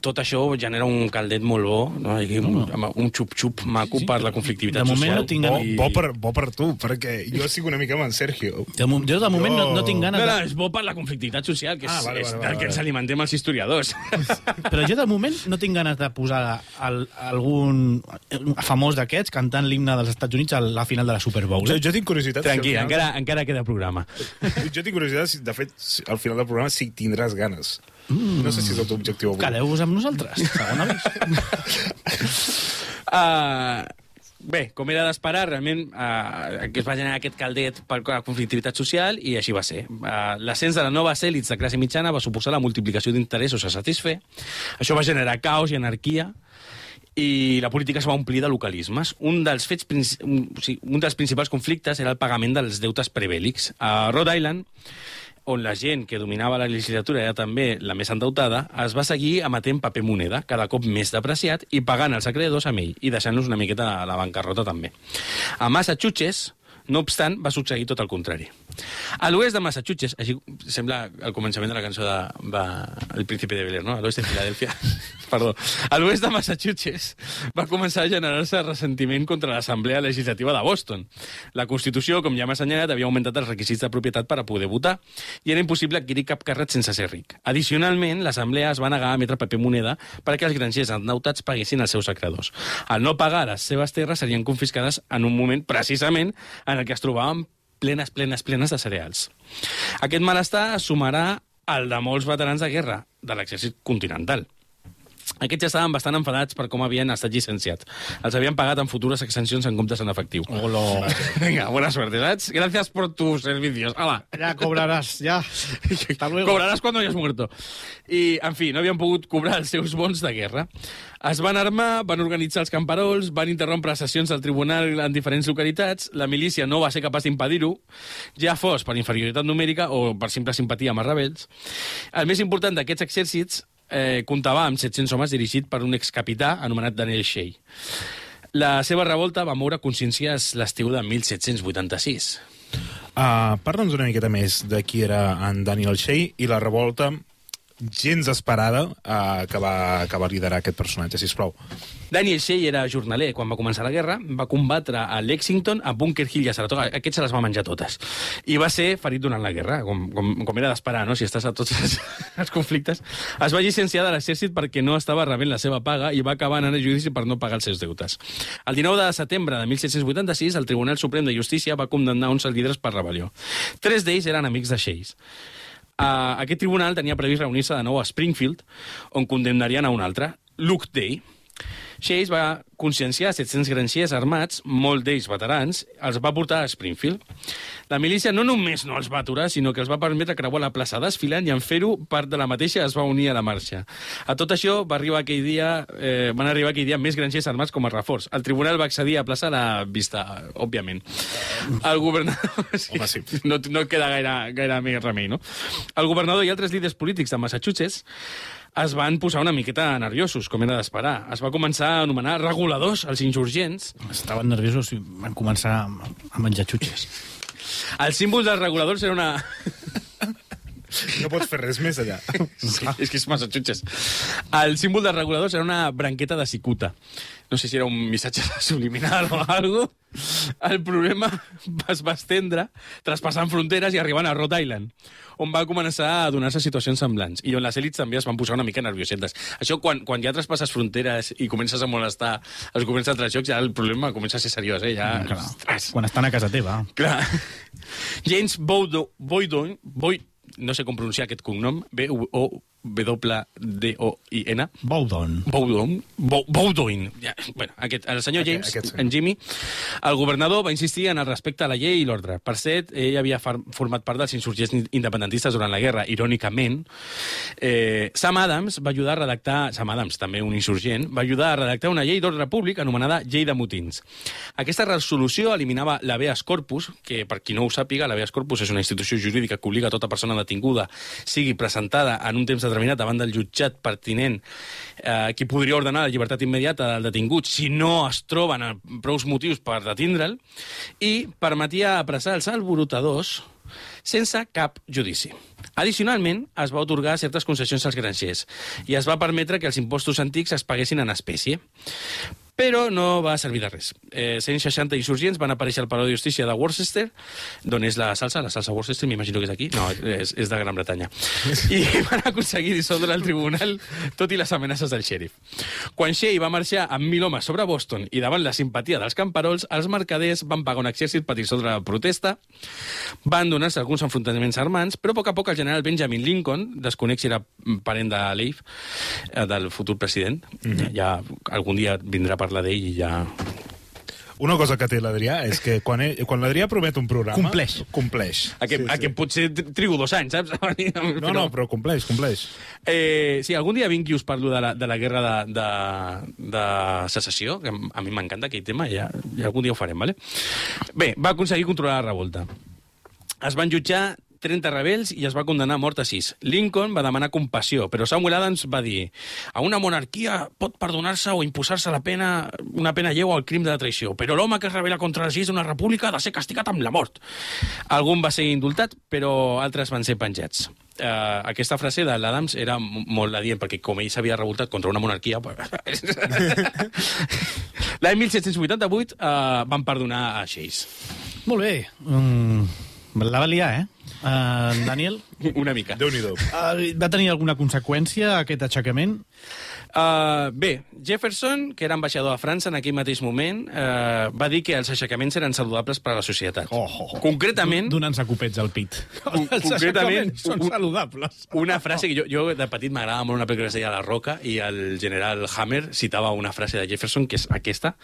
tot això genera un caldet molt bo, no? I un, un xup-xup maco Sí, per la de conflictivitat moment social. no tinc Bo, ganes. bo, per, bo per tu, perquè jo estic una mica amb en Sergio. De, mo- jo de moment no, no tinc No, ganes no, de... és bo per la conflictivitat social, que és, Ah, vale, és vale, del vale, que ens alimentem els historiadors. Però jo de moment no tinc ganes de posar el, algun famós d'aquests cantant l'himne dels Estats Units a la final de la Super Bowl. Jo, Eh? jo tinc curiositat... si Tranquil, final- encara, encara queda programa. Jo tinc curiositat, si, de fet, si, al final del programa sí que tindràs ganes. Mm. No sé si és el teu objectiu avui. Quedeu-vos amb nosaltres, segon avís. Uh, bé, com era d'esperar, realment uh, que es va generar aquest caldet per la conflictivitat social i així va ser. Uh, L'ascens de la nova èlits de classe mitjana va suposar la multiplicació d'interessos a satisfer. Això va generar caos i anarquia i la política es va omplir de localismes. Un dels, fets, un, o sigui, un dels principals conflictes era el pagament dels deutes prebèl·lics. A Rhode Island, on la gent que dominava la legislatura era també la més endeutada, es va seguir emetent paper moneda, cada cop més depreciat, i pagant els acreedors amb ell, i deixant-los una miqueta a la bancarrota també. A Massachusetts, no obstant, va succeir tot el contrari. A l'oest de Massachusetts, així sembla el començament de la cançó de, de El príncipe de Bel-Air, no? A l'oest de Filadèlfia. Perdó. A l'oest de Massachusetts va començar a generar-se ressentiment contra l'Assemblea Legislativa de Boston. La Constitució, com ja m'ha assenyalat, havia augmentat els requisits de propietat per a poder votar i era impossible adquirir cap càrrec sense ser ric. Addicionalment, l'Assemblea es va negar a emetre paper moneda perquè els grangers endeutats paguessin els seus acreedors. Al no pagar, les seves terres serien confiscades en un moment, precisament, en el que es trobaven plenes, plenes, plenes de cereals. Aquest malestar es sumarà al de molts veterans de guerra de l'exèrcit continental. Aquests ja estaven bastant enfadats per com havien estat llicenciats. Els havien pagat en futures extensions en comptes en efectiu. Hola. Venga, buena suerte, ¿sabes? Gracias por tus servicios. Hala. Ja cobraràs, ja. Hasta luego. Cobraràs quan hayas muerto. I, en fi, no havien pogut cobrar els seus bons de guerra. Es van armar, van organitzar els camperols, van interrompre sessions del tribunal en diferents localitats, la milícia no va ser capaç d'impedir-ho, ja fos per inferioritat numèrica o per simple simpatia amb els rebels. El més important d'aquests exèrcits eh, comptava amb 700 homes dirigit per un excapità anomenat Daniel Shea. La seva revolta va moure consciències l'estiu de 1786. Uh, Parla'ns una miqueta més de qui era en Daniel Shea i la revolta gens esperada uh, que, va, que va liderar aquest personatge, sisplau. Daniel Shea era jornaler quan va començar la guerra, va combatre a Lexington, a Bunker Hill i a Saratoga. Aquests se les va menjar totes. I va ser ferit durant la guerra, com, com, com era d'esperar, no? si estàs a tots els, els conflictes. Es va llicenciar de l'exèrcit perquè no estava rebent la seva paga i va acabar anant a judici per no pagar els seus deutes. El 19 de setembre de 1786, el Tribunal Suprem de Justícia va condemnar uns líders per rebel·lió. Tres d'ells eren amics de Shea. Uh, aquest tribunal tenia previst reunir-se de nou a Springfield, on condemnarien a un altre, Luke Day. Chase va conscienciar 700 granxiers armats, molt d'ells veterans, els va portar a Springfield. La milícia no només no els va aturar, sinó que els va permetre creuar la plaça desfilant i en fer-ho part de la mateixa es va unir a la marxa. A tot això va arribar aquell dia, eh, van arribar aquell dia més granxiers armats com a reforç. El tribunal va accedir a plaçar la vista, òbviament. El governador... Home, sí. No, no queda gaire, gaire més remei, no? El governador i altres líders polítics de Massachusetts es van posar una miqueta nerviosos, com era d'esperar. Es va començar a anomenar reguladors els insurgents. Estaven nerviosos i van començar a a menjar xutxes. El símbol dels reguladors era una... No pots fer res més allà. Sí, és que és Massachusetts. El símbol dels reguladors era una branqueta de cicuta. No sé si era un missatge subliminal o alguna El problema es va estendre traspassant fronteres i arribant a Rhode Island, on va començar a donar-se situacions semblants i on les èlits també es van posar una mica nerviosetes. Això, quan, quan ja traspasses fronteres i comences a molestar els governs d'altres llocs, ja el problema comença a ser seriós, eh? Ja, Clar, ostres. quan estan a casa teva. Clar. James Bowdo, Boydon, Boyd, no sé com pronunciar aquest cognom, B-O-W-D-O-I-N, Bowdon. Bowdoin, Bow- Bowdoin, ja, bueno, aquest, el senyor James, Aquest- aquest sí. en Jimmy, el governador va insistir en el respecte a la llei i l'ordre. Per cert, ell havia format part dels insurgents independentistes durant la guerra, irònicament. Eh, Sam Adams va ajudar a redactar, Sam Adams, també un insurgent, va ajudar a redactar una llei d'ordre públic anomenada Llei de Motins. Aquesta resolució eliminava l'habeas corpus, que per qui no ho sàpiga, l'habeas corpus és una institució jurídica que obliga a tota persona detinguda sigui presentada en un temps determinat davant del jutjat pertinent eh, qui podria ordenar la llibertat immediata del detingut si no es troben prous motius per detindre'l i permetia apressar els alborotadors sense cap judici. Addicionalment, es va otorgar certes concessions als granxers i es va permetre que els impostos antics es paguessin en espècie. Però no va servir de res. Eh, 160 insurgents van aparèixer al Palau de Justícia de Worcester, d'on és la salsa, la salsa Worcester, m'imagino que és aquí, no, és, és de Gran Bretanya. I van aconseguir dissoldre el tribunal, tot i les amenaces del xèrif. Quan Shea va marxar amb mil homes sobre Boston i davant la simpatia dels camperols, els mercaders van pagar un exèrcit per dissoldre la protesta, van donar-se alguns enfrontaments armats, però a poc a poc el general Benjamin Lincoln, desconec si era parent de Leif, eh, del futur president, mm -hmm. ja algun dia vindrà a parlar d'ell i ja... Una cosa que té l'Adrià és que quan, ell, quan l'Adrià promet un programa... Compleix. Compleix. A que, sí, sí. a que potser trigo dos anys, saps? No, no, però compleix, compleix. Eh, sí, algun dia vinc i us parlo de la, de la guerra de, de, de secessió, que a mi m'encanta aquell tema, ja, ja algun dia ho farem, vale? Bé, va aconseguir controlar la revolta. Es van jutjar 30 rebels i es va condenar a mort a 6. Lincoln va demanar compassió, però Samuel Adams va dir a una monarquia pot perdonar-se o imposar-se la pena, una pena lleu al crim de la traïció, però l'home que es rebela contra les lleis d'una república ha de ser castigat amb la mort. Algun va ser indultat, però altres van ser penjats. Uh, aquesta frase de l'Adams era molt adient, perquè com ell s'havia revoltat contra una monarquia... L'any 1788 uh, van perdonar a Chase. Molt bé. Mm, la va liar, eh? Uh, Daniel? Una mica. Déu-n'hi-do. Uh, va tenir alguna conseqüència aquest aixecament? Uh, bé, Jefferson, que era ambaixador a França en aquell mateix moment, uh, va dir que els aixecaments eren saludables per a la societat. Oh, oh, oh. Concretament... Donant-se copets al pit. Con Els concretament, aixecaments són un- saludables. Una frase que jo, jo de petit m'agradava molt una pel·lícula que es deia La Roca i el general Hammer citava una frase de Jefferson, que és aquesta.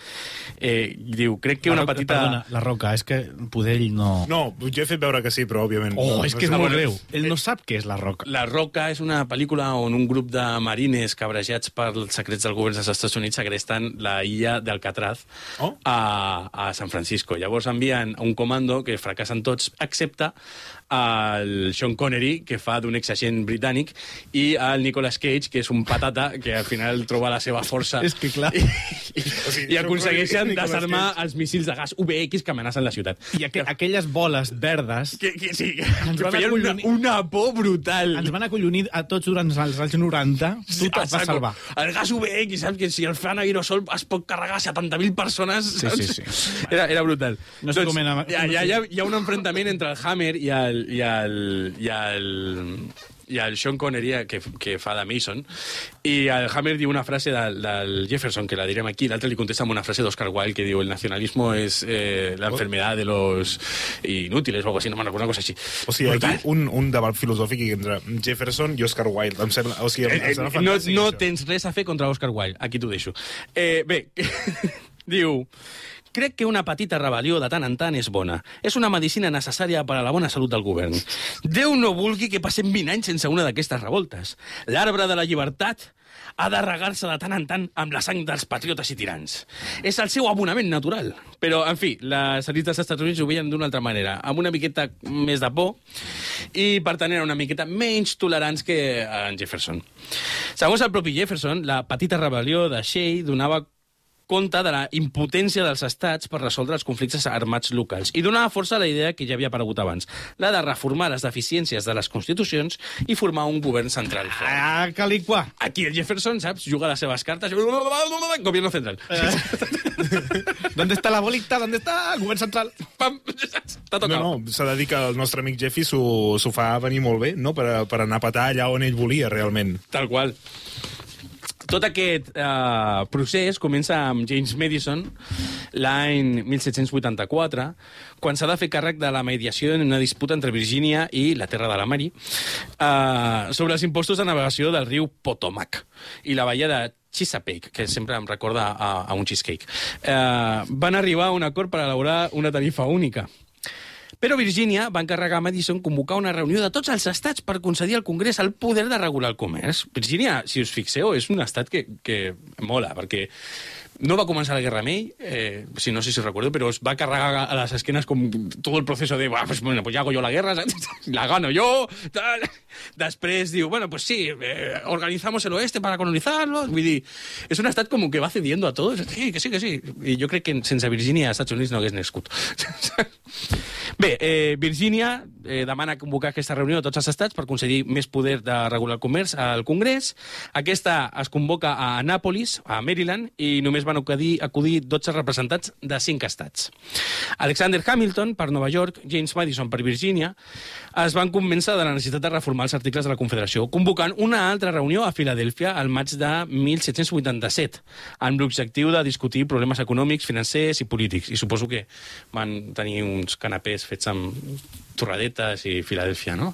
Eh, diu, crec que una petita... Perdona, la Roca, és que Podell no... No, jo he fet veure que sí, però òbviament... Oh, no, és que és no molt sé. greu. Ell no sap què és la Roca. La Roca és una pel·lícula on un grup de marines cabrejats pels secrets del govern dels Estats Units segresten la illa d'Alcatraz Oh. a, a San Francisco. Llavors envien un comando que fracassen tots, excepte el Sean Connery, que fa d'un exagent britànic, i el Nicolas Cage, que és un patata que al final troba la seva força És que, clar. i, i, O sigui, i aconsegueixen desarmar els míssils de gas UBX que amenacen la ciutat. I aqu aquelles boles verdes Que, que, sí, que, Ens van feien una, acollonir. una por brutal. ens van acollonir a tots durant els anys 90. Tu te't vas Exacte. salvar. El gas UVX, saps? Que si el fan aerosol es pot carregar 70.000 persones, Sí, saps? sí, sí. Era, era brutal. No sé com ha, hi, ha, hi, ha, hi ha un enfrontament entre el Hammer i el, i el, i el, i el Sean Connery, que, que fa de Mason, i el Hammer diu una frase del, del Jefferson, que la direm aquí, l'altre li contesta amb una frase d'Oscar Wilde que diu el nacionalismo es eh, la enfermedad de los inútiles o algo así, no me'n recordo, una cosa així. O sigui, Brutal. aquí un, un debat filosòfic entre Jefferson i Oscar Wilde. Em sembla, o sigui, em, Eh, em sembla eh, no, fantàstic, no això. tens res a fer contra Oscar Wilde. Aquí t'ho deixo. Eh, bé, diu... Crec que una petita rebel·lió de tant en tant és bona. És una medicina necessària per a la bona salut del govern. Déu no vulgui que passem 20 anys sense una d'aquestes revoltes. L'arbre de la llibertat ha de regar-se de tant en tant amb la sang dels patriotes i tirans. És el seu abonament natural. Però, en fi, les elites dels Estats Units ho veien d'una altra manera, amb una miqueta més de por i, per tant, eren una miqueta menys tolerants que en Jefferson. Segons el propi Jefferson, la petita rebel·lió de Shea donava compte de la impotència dels estats per resoldre els conflictes armats locals i donava força a la idea que ja havia aparegut abans, la de reformar les deficiències de les constitucions i formar un govern central fort. Ah, calicua. Aquí el Jefferson, saps, juga les seves cartes... Gobierno central. ¿Dónde está la bolita? ¿Dónde está el govern central? Pam! T'ha tocat. No, no, s'ha de dir que el nostre amic Jeffy s'ho fa venir molt bé, no?, per, per anar a petar allà on ell volia, realment. Tal qual. Tot aquest eh, procés comença amb James Madison l'any 1784, quan s'ha de fer càrrec de la mediació en una disputa entre Virgínia i la Terra de la Mari eh, sobre els impostos de navegació del riu Potomac i la bahia de Chesapeake, que sempre em recorda a, a un cheesecake. Eh, van arribar a un acord per elaborar una tarifa única. Però Virgínia va encarregar a Madison convocar una reunió de tots els estats per concedir al Congrés el poder de regular el comerç. Virgínia, si us fixeu, és un estat que, que mola, perquè no va començar la guerra amb ell, eh, si no sé si recordo, però es va carregar a les esquenes com tot el procés de, "Buah, pues, bueno, pues ya hago yo la guerra, la gano yo, tal. Després diu, bueno, pues sí, eh, organizamos el oeste para colonizarlo. Vull dir, és un estat com que va cediendo a todos. Sí, que sí, que sí. I jo crec que sense Virgínia als Estats Units no hagués nascut. Bé, eh, Virgínia eh, demana convocar aquesta reunió de tots els estats per concedir més poder de regular el comerç al Congrés. Aquesta es convoca a Annapolis, a Maryland, i només van acudir, acudir 12 representants de 5 estats. Alexander Hamilton, per Nova York, James Madison, per Virgínia, es van convèncer de la necessitat de reformar els articles de la Confederació, convocant una altra reunió a Filadèlfia al maig de 1787, amb l'objectiu de discutir problemes econòmics, financers i polítics. I suposo que van tenir uns canapés fets amb torradetes i Filadèlfia, no?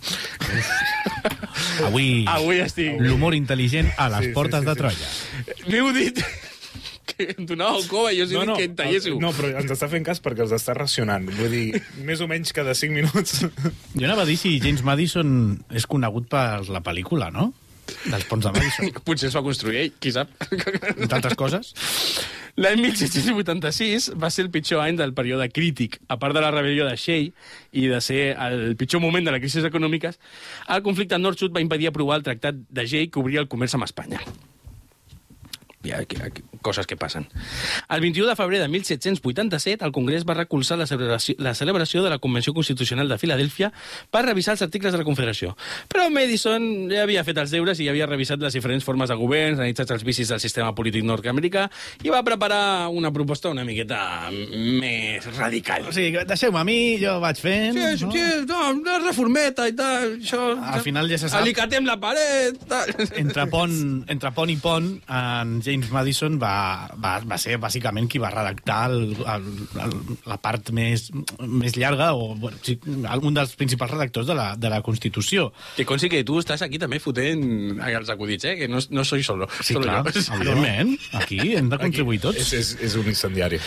Avui, Avui estic... l'humor intel·ligent a les Sí, sí, portes sí, de sí. Troia. M'heu dit que em donàveu cova i jo sí no, que en talléssiu. no, però ens està fent cas perquè els està racionant. Vull dir, més o menys cada 5 minuts. Jo anava a dir si James Madison és conegut per la pel·lícula, no? Dels ponts de Madison. Potser es va construir ell, qui sap. Altres coses. L'any 1786 va ser el pitjor any del període crític. A part de la rebel·lió de Shea i de ser el pitjor moment de les crisis econòmiques, el conflicte nord-sud va impedir aprovar el tractat de Jay que obria el comerç amb Espanya. Hi ha aquí- aquí coses que passen. El 21 de febrer de 1787, el Congrés va recolzar la celebració, la celebració de la Convenció Constitucional de Filadèlfia per revisar els articles de la Confederació. Però Madison ja havia fet els deures i ja havia revisat les diferents formes de govern, analitzat els vicis del sistema polític nord-americà i va preparar una proposta una miqueta més radical. O sigui, deixeu-me a mi, jo vaig fent... Sí, sí, sí, no, una reformeta i tal, això... Al final ja se sap. Alicatem la paret, tal... Entre pont, entre pont i pont, en James Madison va, va, va ser bàsicament qui va redactar el, el, el, la part més, més llarga, o bueno, sí, un dels principals redactors de la, de la Constitució. Que consi que tu estàs aquí també fotent els acudits, eh? Que no, no soy solo. Sí, solo clar, jo. evidentment. Aquí hem de contribuir és, tots. és, és un incendiari.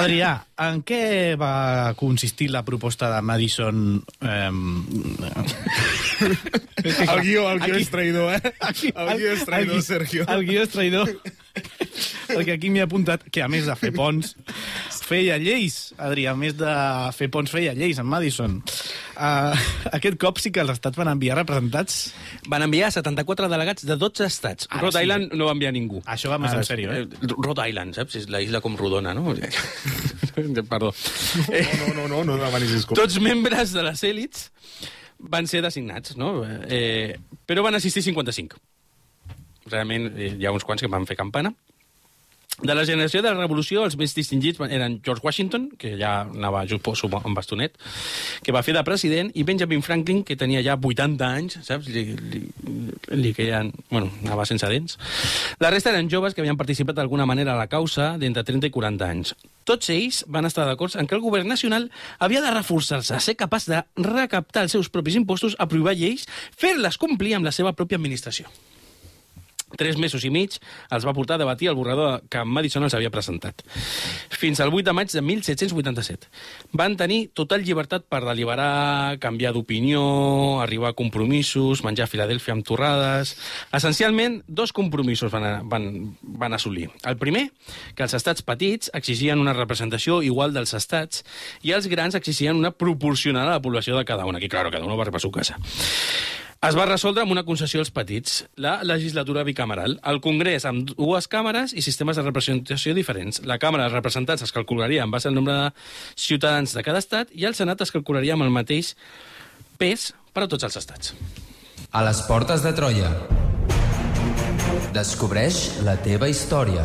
Adrià, en què va consistir la proposta de Madison? Eh... El guió, el guió Aquí- és traïdor, eh? Aquí, el guió és traïdor, el Sergio. El guió és traïdor. Perquè aquí m'he apuntat que, a més de fer ponts, feia lleis, Adrià, a més de fer ponts, feia lleis en Madison. Uh, aquest cop sí que els estats van enviar representats... Van enviar 74 delegats de 12 estats. Ara Rhode sí. Island no va enviar ningú. Això va més en sèrio, eh? Rhode Island, saps? És la isla com rodona, no? Perdó. Eh, No, no, no, no demanis tots membres de les èlits van ser designats, no? Eh, però van assistir 55. Realment eh, hi ha uns quants que van fer campana. De la generació de la Revolució, els més distingits eren George Washington, que ja anava just poso amb bastonet, que va fer de president, i Benjamin Franklin, que tenia ja 80 anys, saps? Li, li, li queien... Bueno, anava sense dents. La resta eren joves que havien participat d'alguna manera a la causa d'entre 30 i 40 anys. Tots ells van estar d'acord en que el govern nacional havia de reforçar-se, ser capaç de recaptar els seus propis impostos, aprovar lleis, fer-les complir amb la seva pròpia administració. Tres mesos i mig els va portar a debatir el borrador que Madison els havia presentat. Fins al 8 de maig de 1787. Van tenir total llibertat per deliberar, canviar d'opinió, arribar a compromisos, menjar a Filadèlfia amb torrades... Essencialment, dos compromisos van, van, van assolir. El primer, que els estats petits exigien una representació igual dels estats i els grans exigien una proporcional a la població de cada una, que, claro, cada uno va per su casa. Es va resoldre amb una concessió als petits, la legislatura bicameral. El Congrés amb dues càmeres i sistemes de representació diferents. La Càmera de Representants es calcularia en base al nombre de ciutadans de cada estat i el Senat es calcularia amb el mateix pes per a tots els estats. A les portes de Troia. Descobreix la teva història.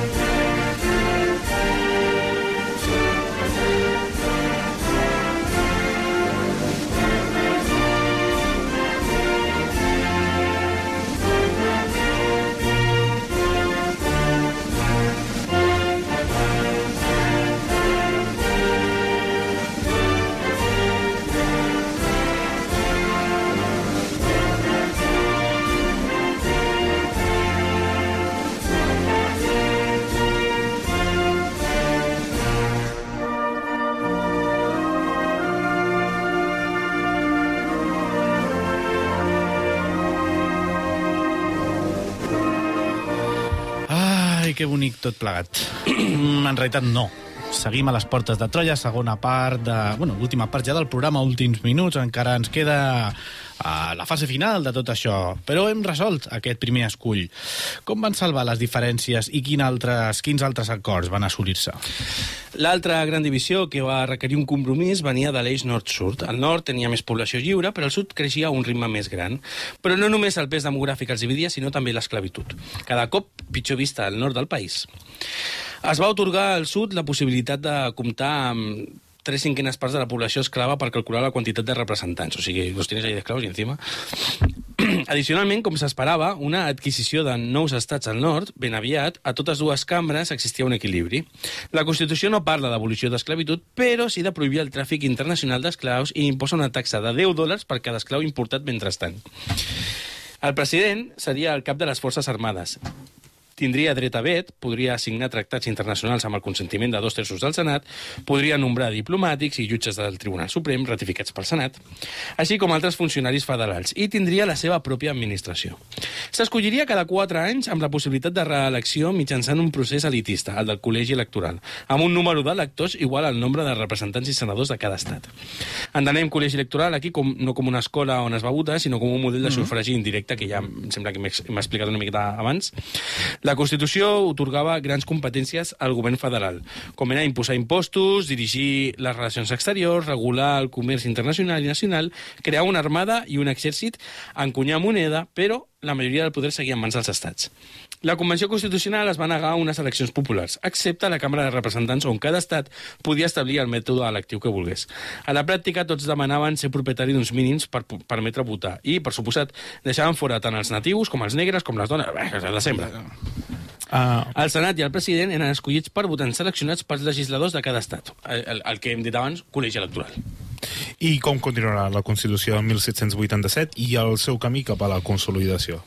Que bonic tot plegat. en realitat, no. Seguim a les portes de Troia, segona part de... Bueno, l'última part ja del programa, últims minuts, encara ens queda a la fase final de tot això, però hem resolt aquest primer escull. Com van salvar les diferències i quin altres, quins altres acords van assolir-se? L'altra gran divisió que va requerir un compromís venia de l'eix nord-sud. El nord tenia més població lliure, però el sud creixia a un ritme més gran. Però no només el pes demogràfic els dividia, sinó també l'esclavitud. Cada cop pitjor vista al nord del país. Es va otorgar al sud la possibilitat de comptar amb tres cinquenes parts de la població esclava per calcular la quantitat de representants. O sigui, los tienes ahí de esclavos y encima... Addicionalment, com s'esperava, una adquisició de nous estats al nord, ben aviat, a totes dues cambres existia un equilibri. La Constitució no parla d'abolició d'esclavitud, però sí de prohibir el tràfic internacional d'esclaus i imposa una taxa de 10 dòlars per cada esclau importat mentrestant. El president seria el cap de les Forces Armades tindria dret a vet, podria assignar tractats internacionals amb el consentiment de dos terços del Senat, podria nombrar diplomàtics i jutges del Tribunal Suprem ratificats pel Senat, així com altres funcionaris federals, i tindria la seva pròpia administració. S'escolliria cada quatre anys amb la possibilitat de reelecció mitjançant un procés elitista, el del col·legi electoral, amb un número d'electors igual al nombre de representants i senadors de cada estat. Entenem col·legi electoral aquí com, no com una escola on es va votar, sinó com un model de sufragi indirecte que ja em sembla que m'he explicat una miqueta abans. La Constitució otorgava grans competències al govern federal, com era imposar impostos, dirigir les relacions exteriors, regular el comerç internacional i nacional, crear una armada i un exèrcit, encunyar moneda, però la majoria del poder seguia en mans dels estats. La Convenció Constitucional es va negar a unes eleccions populars, excepte a la Càmera de Representants, on cada estat podia establir el mètode electiu que volgués. A la pràctica, tots demanaven ser propietari d'uns mínims per per permetre votar i, per suposat, deixaven fora tant els natius com els negres com les dones, bé, de sempre. Uh, El Senat i el president eren escollits per votants seleccionats pels legisladors de cada estat. El, el, el que hem dit abans, col·legi electoral. I com continuarà la Constitució de 1787 i el seu camí cap a la consolidació?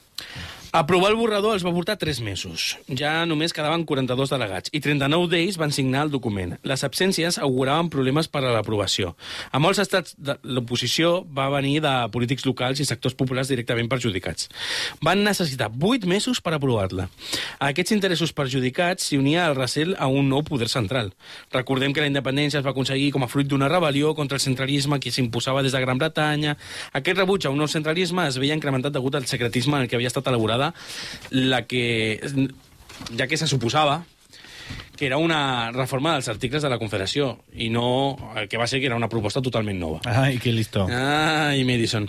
Aprovar el borrador els va portar 3 mesos. Ja només quedaven 42 delegats i 39 d'ells van signar el document. Les absències auguraven problemes per a l'aprovació. A molts estats de l'oposició va venir de polítics locals i sectors populars directament perjudicats. Van necessitar 8 mesos per aprovar-la. A aquests interessos perjudicats s'hi unia el recel a un nou poder central. Recordem que la independència es va aconseguir com a fruit d'una rebel·lió contra el centralisme que s'imposava des de Gran Bretanya. Aquest rebuig a un nou centralisme es veia incrementat degut al secretisme en el que havia estat elaborada la que, ja que se suposava que era una reforma dels articles de la Confederació i no el que va ser que era una proposta totalment nova. Ai, que listo. Ai, Madison.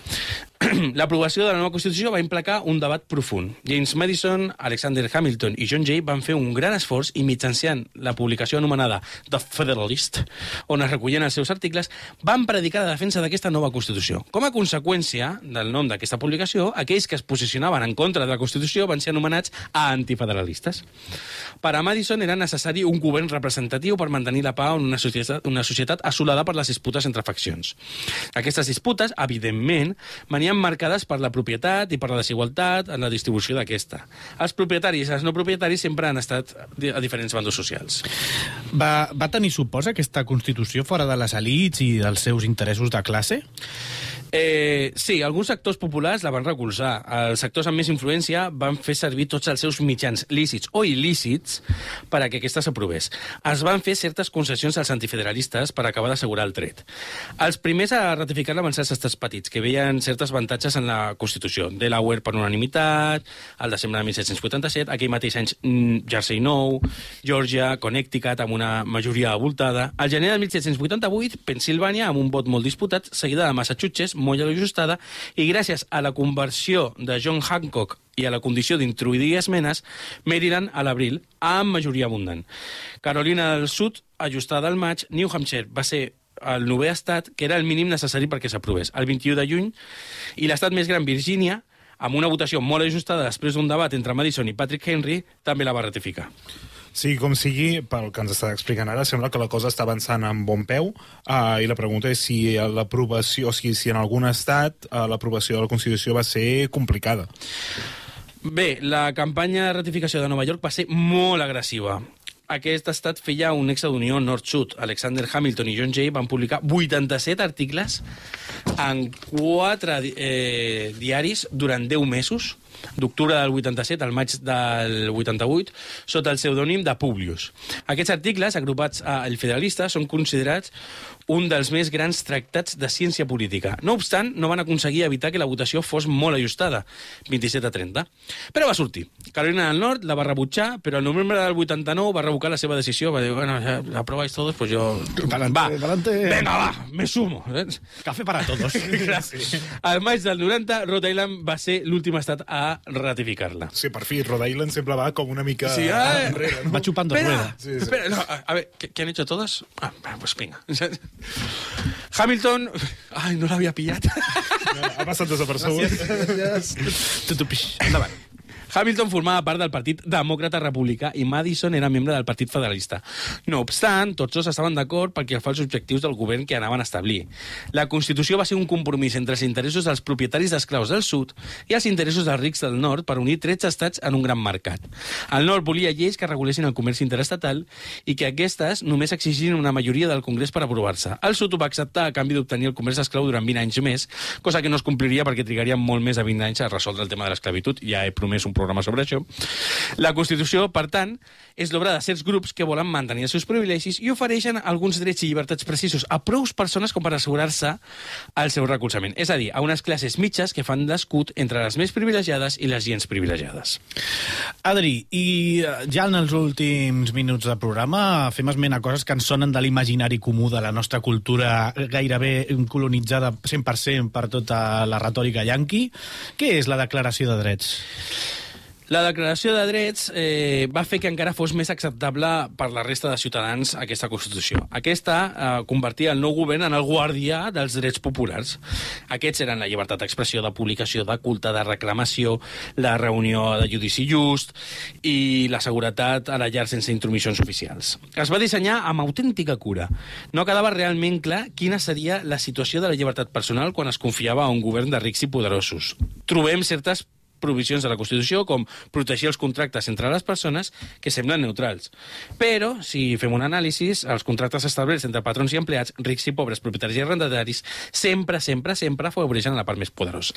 L'aprovació de la nova Constitució va implicar un debat profund. James Madison, Alexander Hamilton i John Jay van fer un gran esforç i mitjançant la publicació anomenada The Federalist, on es recollien els seus articles, van predicar la defensa d'aquesta nova Constitució. Com a conseqüència del nom d'aquesta publicació, aquells que es posicionaven en contra de la Constitució van ser anomenats antifederalistes. Per a Madison era necessari un govern representatiu per mantenir la pau en una societat, una societat assolada per les disputes entre faccions. Aquestes disputes, evidentment, venien marcades per la propietat i per la desigualtat en la distribució d'aquesta. Els propietaris i els no propietaris sempre han estat a diferents bandos socials. Va, va tenir suposa aquesta Constitució fora de les elites i dels seus interessos de classe? Eh, sí, alguns sectors populars la van recolzar. Els sectors amb més influència van fer servir tots els seus mitjans lícits o il·lícits per a que aquesta s'aprovés. Es van fer certes concessions als antifederalistes per acabar d'assegurar el tret. Els primers a ratificar-la van ser els estats petits, que veien certes avantatges en la Constitució. Delaware per unanimitat, al desembre de 1787, aquell mateix any mm, Jersey Nou, Georgia, Connecticut, amb una majoria avoltada. Al gener de 1788, Pensilvània, amb un vot molt disputat, seguida de Massachusetts, molt ajustada, i gràcies a la conversió de John Hancock i a la condició d'introduir esmenes, Maryland a l'abril, amb majoria abundant. Carolina del Sud, ajustada al maig, New Hampshire va ser el novè estat, que era el mínim necessari perquè s'aprovés, el 21 de juny, i l'estat més gran, Virgínia, amb una votació molt ajustada després d'un debat entre Madison i Patrick Henry, també la va ratificar. Sí, com sigui, pel que ens està explicant ara, sembla que la cosa està avançant amb bon peu uh, i la pregunta és si l'aprovació, o sigui, si en algun estat uh, l'aprovació de la Constitució va ser complicada. Bé, la campanya de ratificació de Nova York va ser molt agressiva. Aquest estat feia un nexe d'unió nord-sud. Alexander Hamilton i John Jay van publicar 87 articles en quatre eh, diaris durant 10 mesos d'octubre del 87 al maig del 88, sota el pseudònim de Publius. Aquests articles, agrupats a El Federalista, són considerats un dels més grans tractats de ciència política. No obstant, no van aconseguir evitar que la votació fos molt ajustada, 27 a 30. Però va sortir. Carolina del Nord la va rebutjar, però el novembre del 89 va revocar la seva decisió, va dir, bueno, ja aprobáis todos, pues yo... Va, venga, va, me sumo. Eh? Café para todos. Sí. Al maig del 90, Rhode Island va ser l'últim estat a ratificar-la. Sí, per fi, Rhode Island sempre va com una mica Sí, ah, enrere, no? Va chupando Espera, rueda. Sí, sí. espera, no, a, a ver, ¿qué, qué han hecho todos? Ah, pues venga. Hamilton... Ay, no l'havia pillat. Ha passat desapercebut. Tutupix. Endavant. Hamilton formava part del Partit Demòcrata Republicà i Madison era membre del Partit Federalista. No obstant, tots dos estaven d'acord perquè fa els objectius del govern que anaven a establir. La Constitució va ser un compromís entre els interessos dels propietaris d'esclaus del sud i els interessos dels rics del nord per unir 13 estats en un gran mercat. El nord volia lleis que regulessin el comerç interestatal i que aquestes només exigissin una majoria del Congrés per aprovar-se. El sud ho va acceptar a canvi d'obtenir el comerç esclau durant 20 anys més, cosa que no es compliria perquè trigaria molt més de 20 anys a resoldre el tema de l'esclavitud. Ja he promès un programa sobre això. La Constitució, per tant, és l'obra de certs grups que volen mantenir els seus privilegis i ofereixen alguns drets i llibertats precisos a prous persones com per assegurar-se el seu recolzament. És a dir, a unes classes mitges que fan d'escut entre les més privilegiades i les gens privilegiades. Adri, i eh, ja en els últims minuts de programa fem esment a coses que ens sonen de l'imaginari comú de la nostra cultura gairebé colonitzada 100% per tota la retòrica yanqui. Què és la Declaració de Drets? La declaració de drets eh, va fer que encara fos més acceptable per la resta de ciutadans aquesta Constitució. Aquesta eh, convertia el nou govern en el guardià dels drets populars. Aquests eren la llibertat d'expressió, de publicació, de culte, de reclamació, la reunió de judici just i la seguretat a la llar sense intromissions oficials. Es va dissenyar amb autèntica cura. No quedava realment clar quina seria la situació de la llibertat personal quan es confiava a un govern de rics i poderosos. Trobem certes provisions de la Constitució, com protegir els contractes entre les persones, que semblen neutrals. Però, si fem un anàlisi, els contractes establerts entre patrons i empleats, rics i pobres, propietaris i arrendataris, sempre, sempre, sempre afavoreixen la part més poderosa.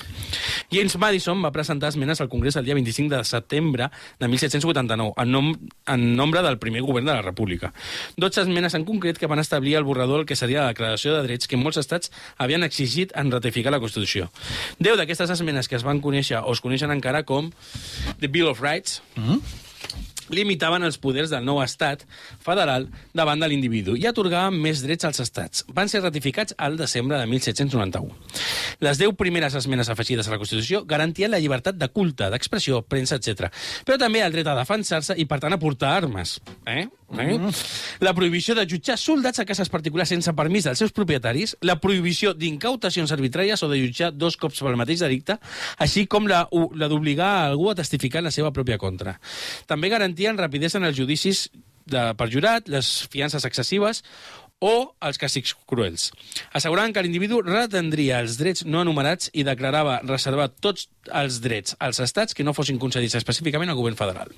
James Madison va presentar esmenes al Congrés el dia 25 de setembre de 1789, en, nom en nombre del primer govern de la República. 12 esmenes en concret que van establir el borrador del que seria la declaració de drets que molts estats havien exigit en ratificar la Constitució. 10 d'aquestes esmenes que es van conèixer o es coneixen encara com The Bill of Rights, limitaven els poders del nou estat federal davant de l'individu i atorgaven més drets als estats. Van ser ratificats al desembre de 1791. Les deu primeres esmenes afegides a la Constitució garantien la llibertat de culte, d'expressió, premsa, etc. Però també el dret a defensar-se i, per tant, a portar armes. Eh? Eh? La prohibició de jutjar soldats a cases particulars sense permís dels seus propietaris, la prohibició d'incautacions arbitràries o de jutjar dos cops pel mateix delicte, així com la, la d'obligar algú a testificar en la seva pròpia contra. També garantien rapidesa en els judicis de, per jurat, les fiances excessives o els càstigs cruels. Asseguraven que l'individu retendria els drets no enumerats i declarava reservar tots els drets als estats que no fossin concedits específicament al govern federal.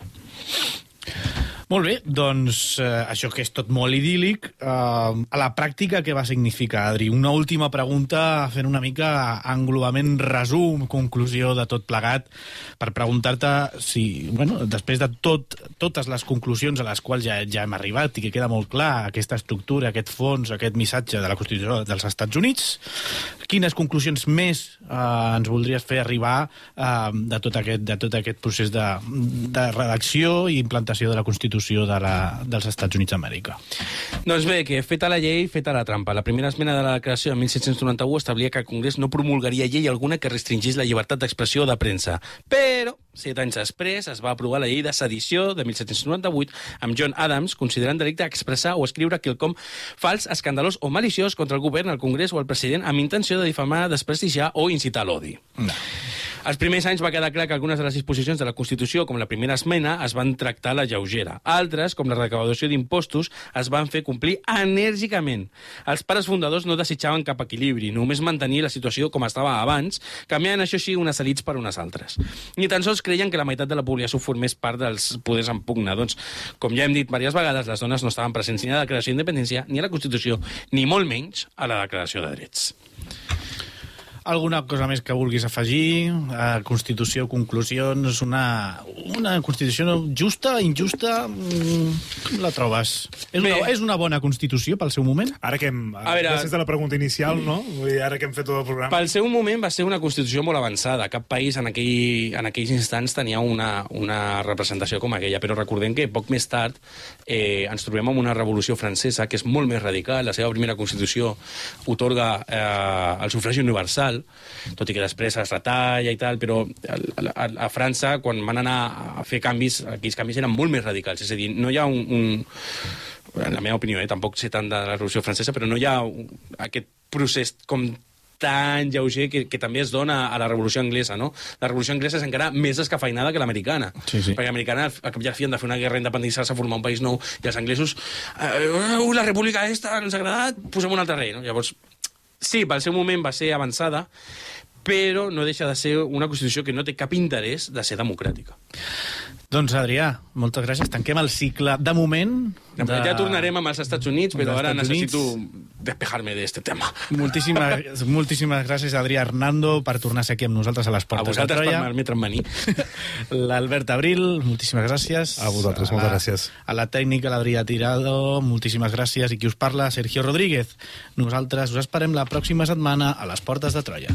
Molt bé, doncs eh, això que és tot molt idíl·lic, eh, a la pràctica què va significar, Adri? Una última pregunta fent una mica englobament, resum, conclusió de tot plegat, per preguntar-te si, bueno, després de tot, totes les conclusions a les quals ja, ja hem arribat i que queda molt clar aquesta estructura, aquest fons, aquest missatge de la Constitució dels Estats Units, quines conclusions més eh, ens voldries fer arribar eh, de, tot aquest, de tot aquest procés de, de redacció i implantació de la Constitució de la, dels Estats Units d'Amèrica? Doncs bé, que feta la llei, feta la trampa. La primera esmena de la declaració de 1791 establia que el Congrés no promulgaria llei alguna que restringís la llibertat d'expressió de premsa. Però, set anys després, es va aprovar la llei de sedició de 1798 amb John Adams, considerant delicte expressar o escriure quelcom fals, escandalós o maliciós contra el govern, el Congrés o el president amb intenció de difamar, desprestigiar o incitar l'odi. No. Els primers anys va quedar clar que algunes de les disposicions de la Constitució, com la primera esmena, es van tractar a la lleugera. Altres, com la recaudació d'impostos, es van fer complir enèrgicament. Els pares fundadors no desitjaven cap equilibri, només mantenir la situació com estava abans, canviant això sí unes elites per unes altres. Ni tan sols creien que la meitat de la població formés part dels poders en pugna. Doncs, com ja hem dit diverses vegades, les dones no estaven presents ni a la declaració d'independència, ni a la Constitució, ni molt menys a la declaració de drets. Alguna cosa més que vulguis afegir? Uh, Constitució, conclusions, una, una Constitució justa, injusta, mm, com la trobes? És una, és una bona Constitució pel seu moment? Ara que hem... A veure- gràcies a la pregunta inicial, no? Vull dir, ara que hem fet tot el programa... Pel seu moment va ser una constitució molt avançada. Cap país en, aquell, en aquells instants tenia una, una representació com aquella, però recordem que poc més tard eh, ens trobem amb una revolució francesa que és molt més radical. La seva primera constitució otorga eh, el sufragi universal, tot i que després es retalla i tal, però a, a, a França, quan van anar a fer canvis, aquells canvis eren molt més radicals. És a dir, no hi ha un, un en la meva opinió, eh, tampoc sé tant de la Revolució Francesa, però no hi ha un, aquest procés com tan lleuger que, que també es dona a la Revolució Anglesa, no? La Revolució Anglesa és encara més escafeinada que l'americana. Sí, sí. Perquè l'americana, al cap i a fi, han de fer una guerra independentista, formar un país nou, i els anglesos, eh, uh, la república esta ens ha agradat, posem un altre rei, no? Llavors, sí, pel seu moment va ser avançada, però no deixa de ser una Constitució que no té cap interès de ser democràtica. Doncs, Adrià, moltes gràcies. Tanquem el cicle, de moment... De... Ja tornarem amb els Estats Units, però ara Estats necessito Units. despejar-me d'aquest tema. Moltíssimes, moltíssimes gràcies, Adrià Hernando, per tornar a ser aquí amb nosaltres a les A Portes de vosaltres per Troia. permetre'm venir. L'Albert Abril, moltíssimes gràcies. A vosaltres, moltes gràcies. A la tècnica, l'Adrià Tirado, moltíssimes gràcies. I qui us parla, Sergio Rodríguez. Nosaltres us esperem la pròxima setmana a les Portes de Troia.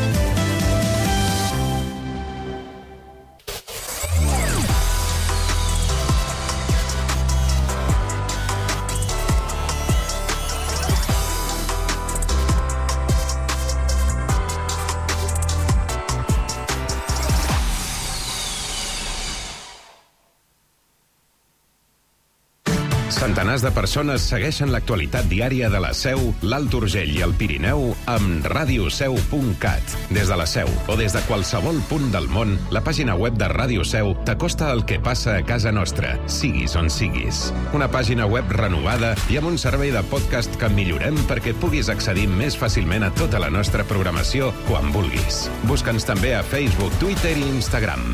Centenars de persones segueixen l'actualitat diària de la Seu, l'Alt Urgell i el Pirineu amb radioseu.cat. Des de la Seu o des de qualsevol punt del món, la pàgina web de Ràdio Seu t'acosta el que passa a casa nostra, siguis on siguis. Una pàgina web renovada i amb un servei de podcast que millorem perquè puguis accedir més fàcilment a tota la nostra programació quan vulguis. Busca'ns també a Facebook, Twitter i Instagram.